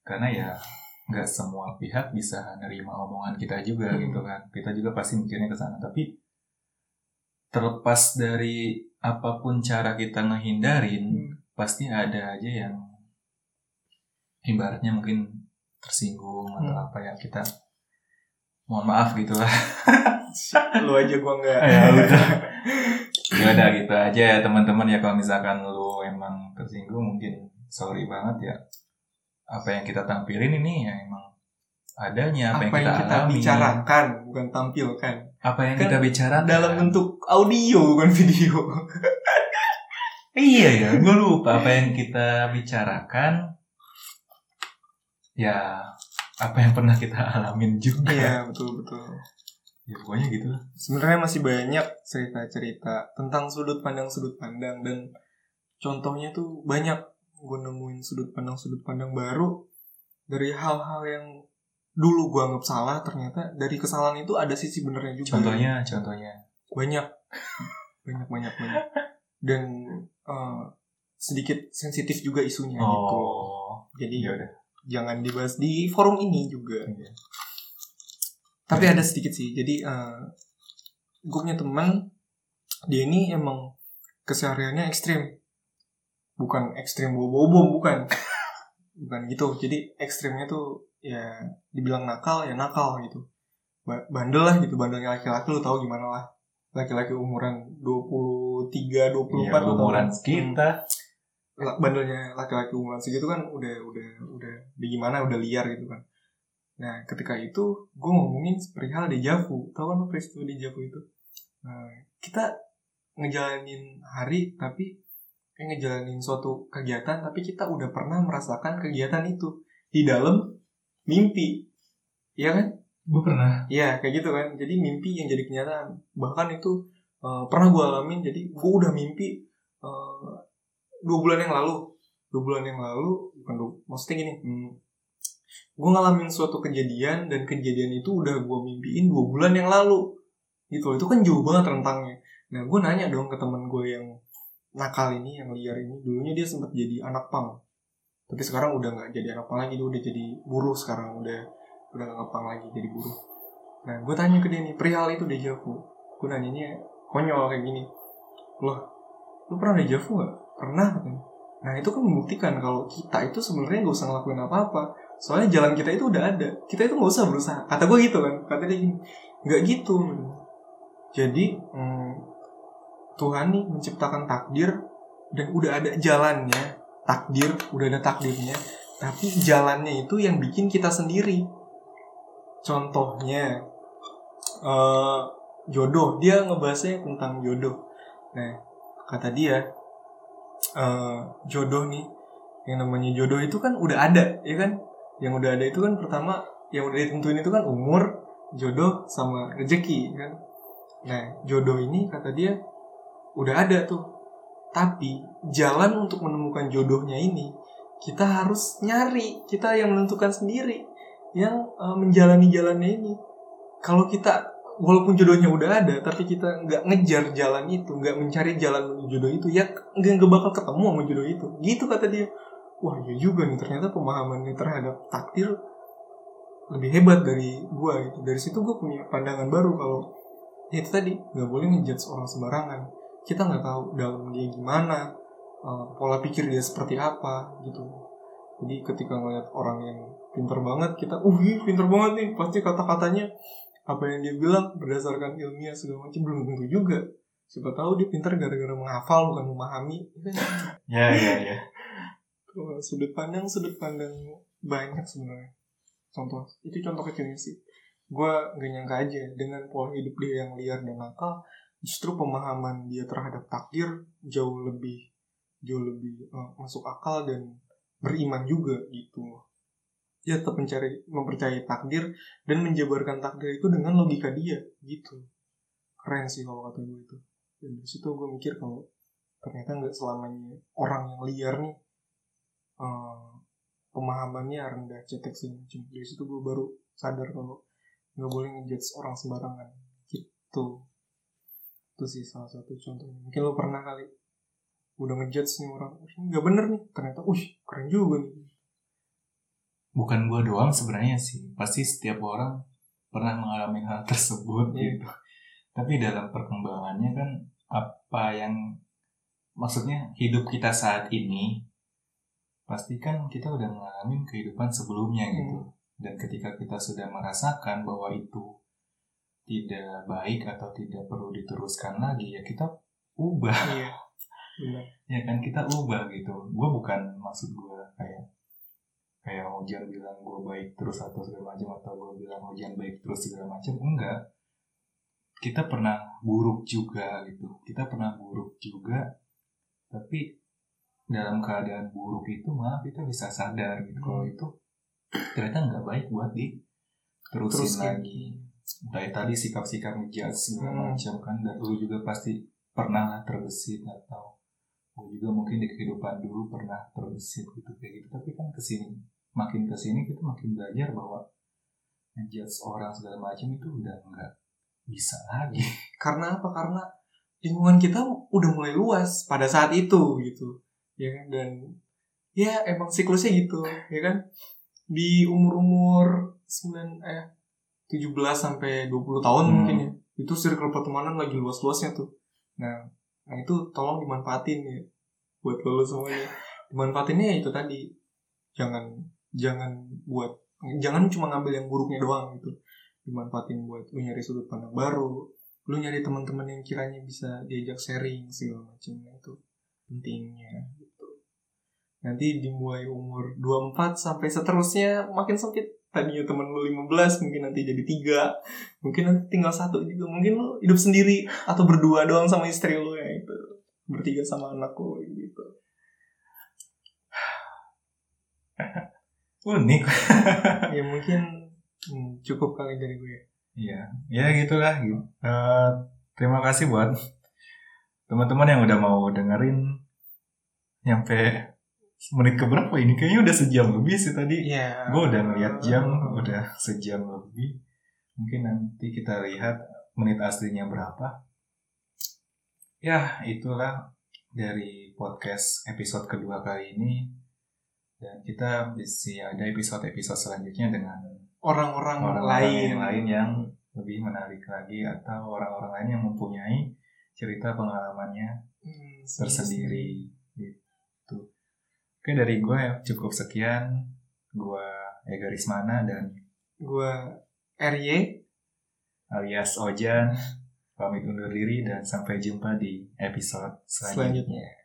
Karena ya nggak semua pihak bisa nerima omongan kita juga Hmm. gitu kan. Kita juga pasti mikirnya ke sana. Tapi terlepas dari apa pun cara kita ngehindarin, Hmm. pasti ada aja yang ibaratnya mungkin tersinggung atau Hmm. apa ya kita mohon maaf gitu lah Lu aja gua enggak. ya udah ya udah gitu aja ya teman-teman ya kalau misalkan lu emang tersinggung mungkin sorry banget ya apa yang kita tampilin ini ya emang adanya apa, apa yang kita, alami bicarakan bukan tampilkan apa yang Kan kita bicarakan? dalam bentuk audio bukan video. Iya ya gue lupa apa yang kita bicarakan. Ya apa yang pernah kita alamin juga. Iya betul betul. Ya pokoknya gitu lah. Sebenarnya masih banyak cerita-cerita tentang sudut pandang sudut pandang dan contohnya tuh banyak. Gue nemuin sudut pandang sudut pandang baru dari hal-hal yang dulu gue anggap salah ternyata dari kesalahan itu ada sisi benernya juga. Contohnya contohnya. Banyak. Banyak banyak banyak. Dan eh, sedikit sensitif juga isunya gitu. Oh. Jadi ya udah. jangan dibahas di forum ini juga. Iya. tapi ada sedikit sih. Jadi eh, gue punya teman dia ini emang kesehariannya ekstrim. Bukan ekstrim bobo bom bukan. Bukan gitu. Jadi ekstrimnya tuh ya dibilang nakal ya nakal gitu. Ba- bandel lah gitu bandelnya laki-laki lu tahu gimana lah. Laki-laki umuran 23 24 Iya, lu tau umuran kita La- bandelnya laki-laki umuran segitu kan udah udah udah di gimana udah liar gitu kan. Nah ketika itu gue ngomongin perihal dejavu tau kan peristiwa dejavu itu? Nah, kita ngejalanin hari tapi kayak ngejalanin suatu kegiatan tapi kita udah pernah merasakan kegiatan itu. Di dalam mimpi. Iya kan? Gue pernah. Iya kayak gitu kan. Jadi mimpi yang jadi kenyataan. Bahkan itu eh, Pernah gue alamin. Jadi gue udah mimpi eh, Dua bulan yang lalu. Dua bulan yang lalu Bukan dua Maksudnya gini hmm, Gue ngalamin suatu kejadian Dan kejadian itu udah gue mimpiin Dua bulan yang lalu. Gitu Itu kan jauh banget rentangnya. Nah gue nanya dong ke teman gue yang Nakal ini Yang liar ini. Dulunya dia sempat jadi anak pang Tapi sekarang udah nggak jadi anak pang lagi Dia udah jadi buruh sekarang Udah udah gak ngepang lagi jadi buruh. Nah gue tanya ke dia nih perihal itu dejavu gue nanyanya konyol kayak gini. Loh lu pernah dejavu gak? pernah katanya. Nah itu kan membuktikan kalau kita itu sebenarnya gak usah ngelakuin apa-apa. Soalnya jalan kita itu udah ada. Kita itu gak usah berusaha. Kata gue gitu kan kata dia gini. Nggak gitu jadi hmm, Tuhan nih menciptakan takdir dan udah ada jalannya takdir udah ada takdirnya. Tapi jalannya itu yang bikin kita sendiri. Contohnya eh jodoh. Dia ngebahasnya tentang jodoh. Nah kata dia eh jodoh nih yang namanya jodoh itu kan udah ada ya kan? Yang udah ada itu kan pertama yang udah ditentuin itu kan umur jodoh sama rezeki kan? Nah jodoh ini kata dia udah ada tuh tapi jalan untuk menemukan jodohnya ini kita harus nyari kita yang menentukan sendiri yang uh, menjalani jalannya ini. Kalau kita walaupun jodohnya udah ada tapi kita nggak ngejar jalan itu nggak mencari jalan menuju jodoh itu ya nggak bakal ketemu sama jodoh itu. Gitu kata dia. Wah ya juga nih ternyata pemahamannya terhadap takdir lebih hebat dari gua gitu. Dari situ gue punya pandangan baru kalau ya itu tadi nggak boleh ngejudge orang sembarangan kita nggak tahu dalam dia gimana uh, pola pikir dia seperti apa gitu. Jadi ketika ngeliat orang yang pinter banget kita uh pinter banget nih. Pasti kata-katanya apa yang dia bilang berdasarkan ilmiah segala macam belum tentu juga. Siapa tahu dia pinter gara-gara menghafal bukan memahami. Ya ya ya. Sudut pandang sudut pandang banyak sebenarnya. Contoh itu contoh kecilnya sih. Gue gak nyangka aja dengan pola hidup dia yang liar dan nakal justru pemahaman dia terhadap takdir jauh lebih jauh lebih eh, masuk akal dan beriman juga gitu. Dia tetap mencari mempercayai takdir dan menjabarkan takdir itu dengan logika dia gitu. Keren sih kalau kata gue itu. Dan dari situ gue mikir kalau ternyata nggak selamanya orang yang liar nih eh, pemahamannya rendah cetek segala macam. Dari situ gue baru sadar kalau nggak boleh ngejudge orang sembarangan gitu itu sih salah satu contohnya. Mungkin lo pernah kali udah ngejudge nih orang "Wih, nggak bener nih. Ternyata uh keren juga nih. Bukan gua doang sebenarnya sih. Pasti setiap orang pernah mengalami hal tersebut Iya. gitu. Tapi dalam perkembangannya kan apa yang maksudnya hidup kita saat ini pasti kan kita udah mengalami kehidupan sebelumnya gitu. Dan ketika kita sudah merasakan bahwa itu tidak baik atau tidak perlu diteruskan lagi ya kita ubah. Iya benar. Ya kan kita ubah gitu. Gue bukan maksud gue kayak kayak hujan bilang gue baik terus atau segala macam atau gue bilang hujan baik terus segala macam enggak. Kita pernah buruk juga gitu. Kita pernah buruk juga tapi dalam keadaan buruk itu malah kita bisa sadar gitu. Kalau Hmm. itu ternyata nggak baik buat di terusin lagi kayak tadi sikap-sikap ngejudge segala Hmm. macam kan dan lu juga pasti pernah lah terbesit atau gue juga mungkin di kehidupan dulu pernah terbesit gitu kayak gitu. Tapi kan ke sini makin ke sini kita makin belajar bahwa ngejudge orang segala macam itu udah nggak bisa lagi. Karena apa? Karena lingkungan kita udah mulai luas pada saat itu gitu ya kan? Dan ya emang siklusnya gitu ya kan? Di umur umur 9 eh 17 sampai 20 tahun Hmm. mungkin ya. Itu circle pertemanan lagi luas luasnya tuh. Nah nah itu tolong dimanfaatin ya buat lo semuanya. Dimanfaatinnya ya itu tadi. Jangan jangan buat jangan cuma ngambil yang buruknya doang gitu. Dimanfaatin buat lu nyari sudut pandang baru lu nyari teman-teman yang kiranya bisa diajak sharing segala macamnya itu pentingnya gitu. Nanti dimulai umur 24 sampai seterusnya makin sempit tadinya temen lu 15 mungkin nanti jadi tiga. Mungkin nanti tinggal satu juga mungkin lu hidup sendiri atau berdua doang sama istri lu ya itu bertiga sama anak lu gitu. Unik. Ya mungkin hmm, cukup kali dari gue. Iya, ya gitulah. gitu. Eh, terima kasih buat teman-teman yang udah mau dengerin. Nyampe menit ke berapa ini? Kayaknya udah sejam lebih sih tadi. Iya. Gue udah ngeliat jam, udah sejam lebih. Mungkin nanti kita lihat menit aslinya berapa. Ya, itulah dari podcast episode kedua kali ini. Dan kita bisa ada episode-episode selanjutnya dengan orang-orang lain yang lain yang lebih menarik lagi atau orang-orang lain yang mempunyai cerita pengalamannya Hmm, tersendiri. Oke dari gue ya cukup sekian. Gue Ega Rismana dan gue RY alias Ojan pamit undur diri dan sampai jumpa di episode selanjutnya. selanjutnya